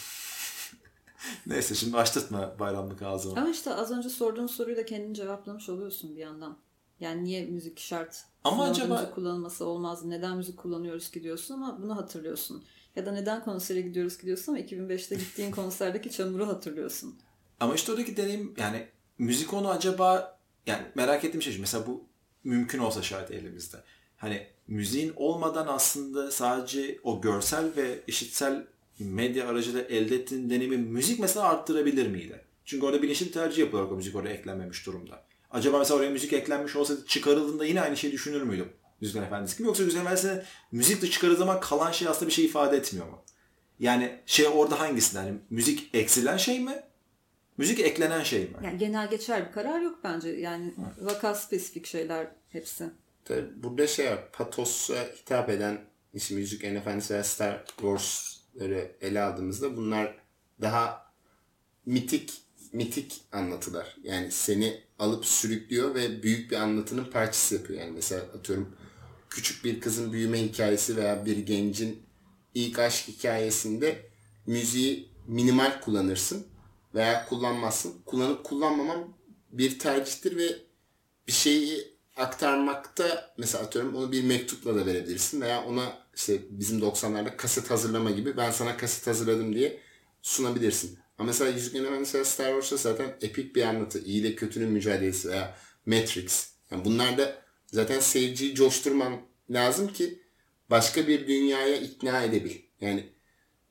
neyse şimdi açtırtma bayramlık ağzımı. Ama işte az önce sorduğun soruyu da kendin cevaplamış oluyorsun bir yandan. Yani niye müzik şart? Ama Sinemada acaba- müzik kullanılması olmaz. Neden müzik kullanıyoruz ki diyorsun ama bunu hatırlıyorsun. Ya da neden konsere gidiyoruz ki diyorsun ama 2005'te gittiğin konserdeki çamuru hatırlıyorsun. Ama işte oradaki deneyim yani müzik onu acaba yani merak ettiğim şey mesela bu mümkün olsa şayet elimizde. Hani müziğin olmadan aslında sadece o görsel ve işitsel medya aracılığıyla elde ettiğin deneyimi müzik mesela arttırabilir miydi? Çünkü orada bilinçli bir tercih yapılarak o müzik oraya eklenmemiş durumda. Acaba mesela oraya müzik eklenmiş olsaydı çıkarıldığında yine aynı şeyi düşünür müydüm? Yüzüklerin Efendisi gibi yoksa Yüzüklerin Efendisi'nin müzik de çıkarıldığı zaman kalan şey aslında bir şey ifade etmiyor mu? Yani şey orada hangisinden? Yani müzik eksilen şey mi? Müzik eklenen şey mi? Yani genel geçer bir karar yok bence. Yani vaka spesifik şeyler hepsi. Tabii burada şey var. Patosa hitap eden işte Yüzüklerin Efendisi ve Star Wars'ları ele aldığımızda bunlar daha mitik mitik anlatılar. Yani seni alıp sürüklüyor ve büyük bir anlatının parçası yapıyor. Yani mesela atıyorum küçük bir kızın büyüme hikayesi veya bir gencin ilk aşk hikayesinde müziği minimal kullanırsın veya kullanmazsın. Kullanıp kullanmamam bir tercihtir ve bir şeyi aktarmakta mesela atıyorum onu bir mektupla da verebilirsin veya ona işte bizim 90'larda kaset hazırlama gibi ben sana kaset hazırladım diye sunabilirsin. Ama mesela Yüzüklerin Efendisi Star Wars'ta zaten epik bir anlatı. iyi ile kötünün mücadelesi veya Matrix. Yani bunlarda zaten seyirciyi coşturman lazım ki başka bir dünyaya ikna edebil. Yani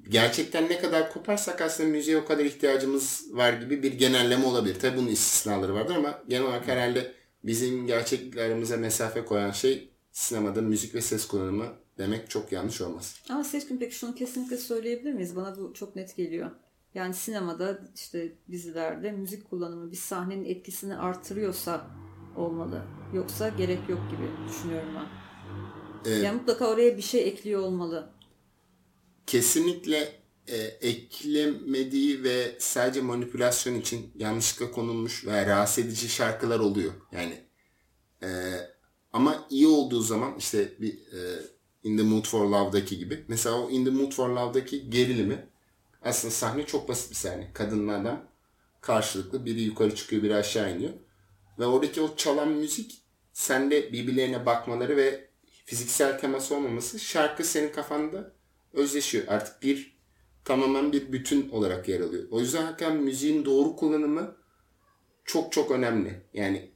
gerçekten ne kadar koparsak aslında müziğe o kadar ihtiyacımız var gibi bir genelleme olabilir. Tabi bunun istisnaları vardır ama genel olarak herhalde bizim gerçeklikle aramıza mesafe koyan şey sinemada müzik ve ses kullanımı demek çok yanlış olmaz. Ama Seçkin peki şunu kesinlikle söyleyebilir miyiz? Bana bu çok net geliyor. Yani sinemada işte dizilerde müzik kullanımı bir sahnenin etkisini artırıyorsa olmalı. Yoksa gerek yok gibi düşünüyorum ben. Evet. Yani mutlaka oraya bir şey ekliyor olmalı. Kesinlikle e, eklemediği ve sadece manipülasyon için yanlışlıkla konulmuş veya rahatsız edici şarkılar oluyor. Yani e, ama iyi olduğu zaman işte bir e, In the Mood for Love'daki gibi. Mesela o In the Mood for Love'daki gerilimi aslında sahne çok basit bir sahne. Kadınla adam karşılıklı biri yukarı çıkıyor biri aşağı iniyor. Ve oradaki o çalan müzik sende birbirlerine bakmaları ve fiziksel teması olmaması şarkı senin kafanda özleşiyor. Artık bir tamamen bir bütün olarak yer alıyor. O yüzden hakikaten müziğin doğru kullanımı çok çok önemli. Yani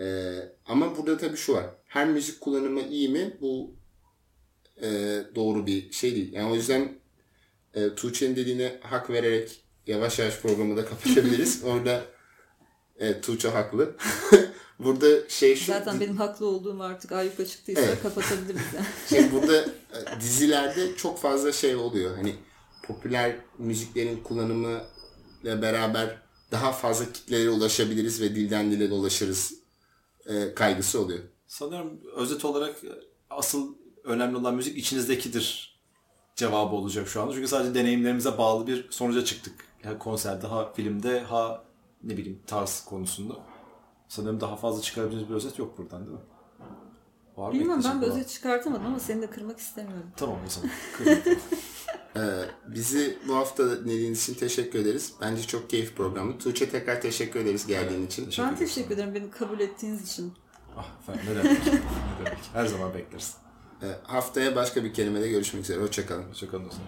e, ama burada tabii şu var. Her müzik kullanımı iyi mi? Bu e, doğru bir şey değil. Yani o yüzden e, Tuğçe'nin dediğine hak vererek yavaş yavaş programı da kapatabiliriz. Orada evet, Tuğçe haklı. Burada şey şu Zaten benim haklı olduğum artık ayyuka çıktıysa Evet. kapatabiliriz. Yani. Şimdi burada e, dizilerde çok fazla şey oluyor. Hani popüler müziklerin kullanımı ile beraber daha fazla kitlelere ulaşabiliriz ve dilden dile dolaşırız e, kaygısı oluyor. Sanıyorum özet olarak asıl önemli olan müzik içinizdekidir cevabı olacak şu anda. Çünkü sadece deneyimlerimize bağlı bir sonuca çıktık. Ya konserde, ha filmde, ha ne bileyim tarz konusunda. Sanırım daha fazla çıkarabileceğiniz bir özet yok buradan değil mi? Var mı Bilmem ben bir özet çıkartamadım ama seni de kırmak istemiyorum. Tamam o zaman. Kırmızı. E, bizi bu hafta dinlediğiniz için teşekkür ederiz. Bence çok keyif programı. Tuğçe tekrar teşekkür ederiz geldiğin için. Teşekkür ben teşekkür ederim beni kabul ettiğiniz için. ah efendim ne demek. ne demek. Her zaman bekleriz. E, haftaya başka bir kelimede görüşmek üzere. Hoşçakalın. Hoşçakalın dostlar.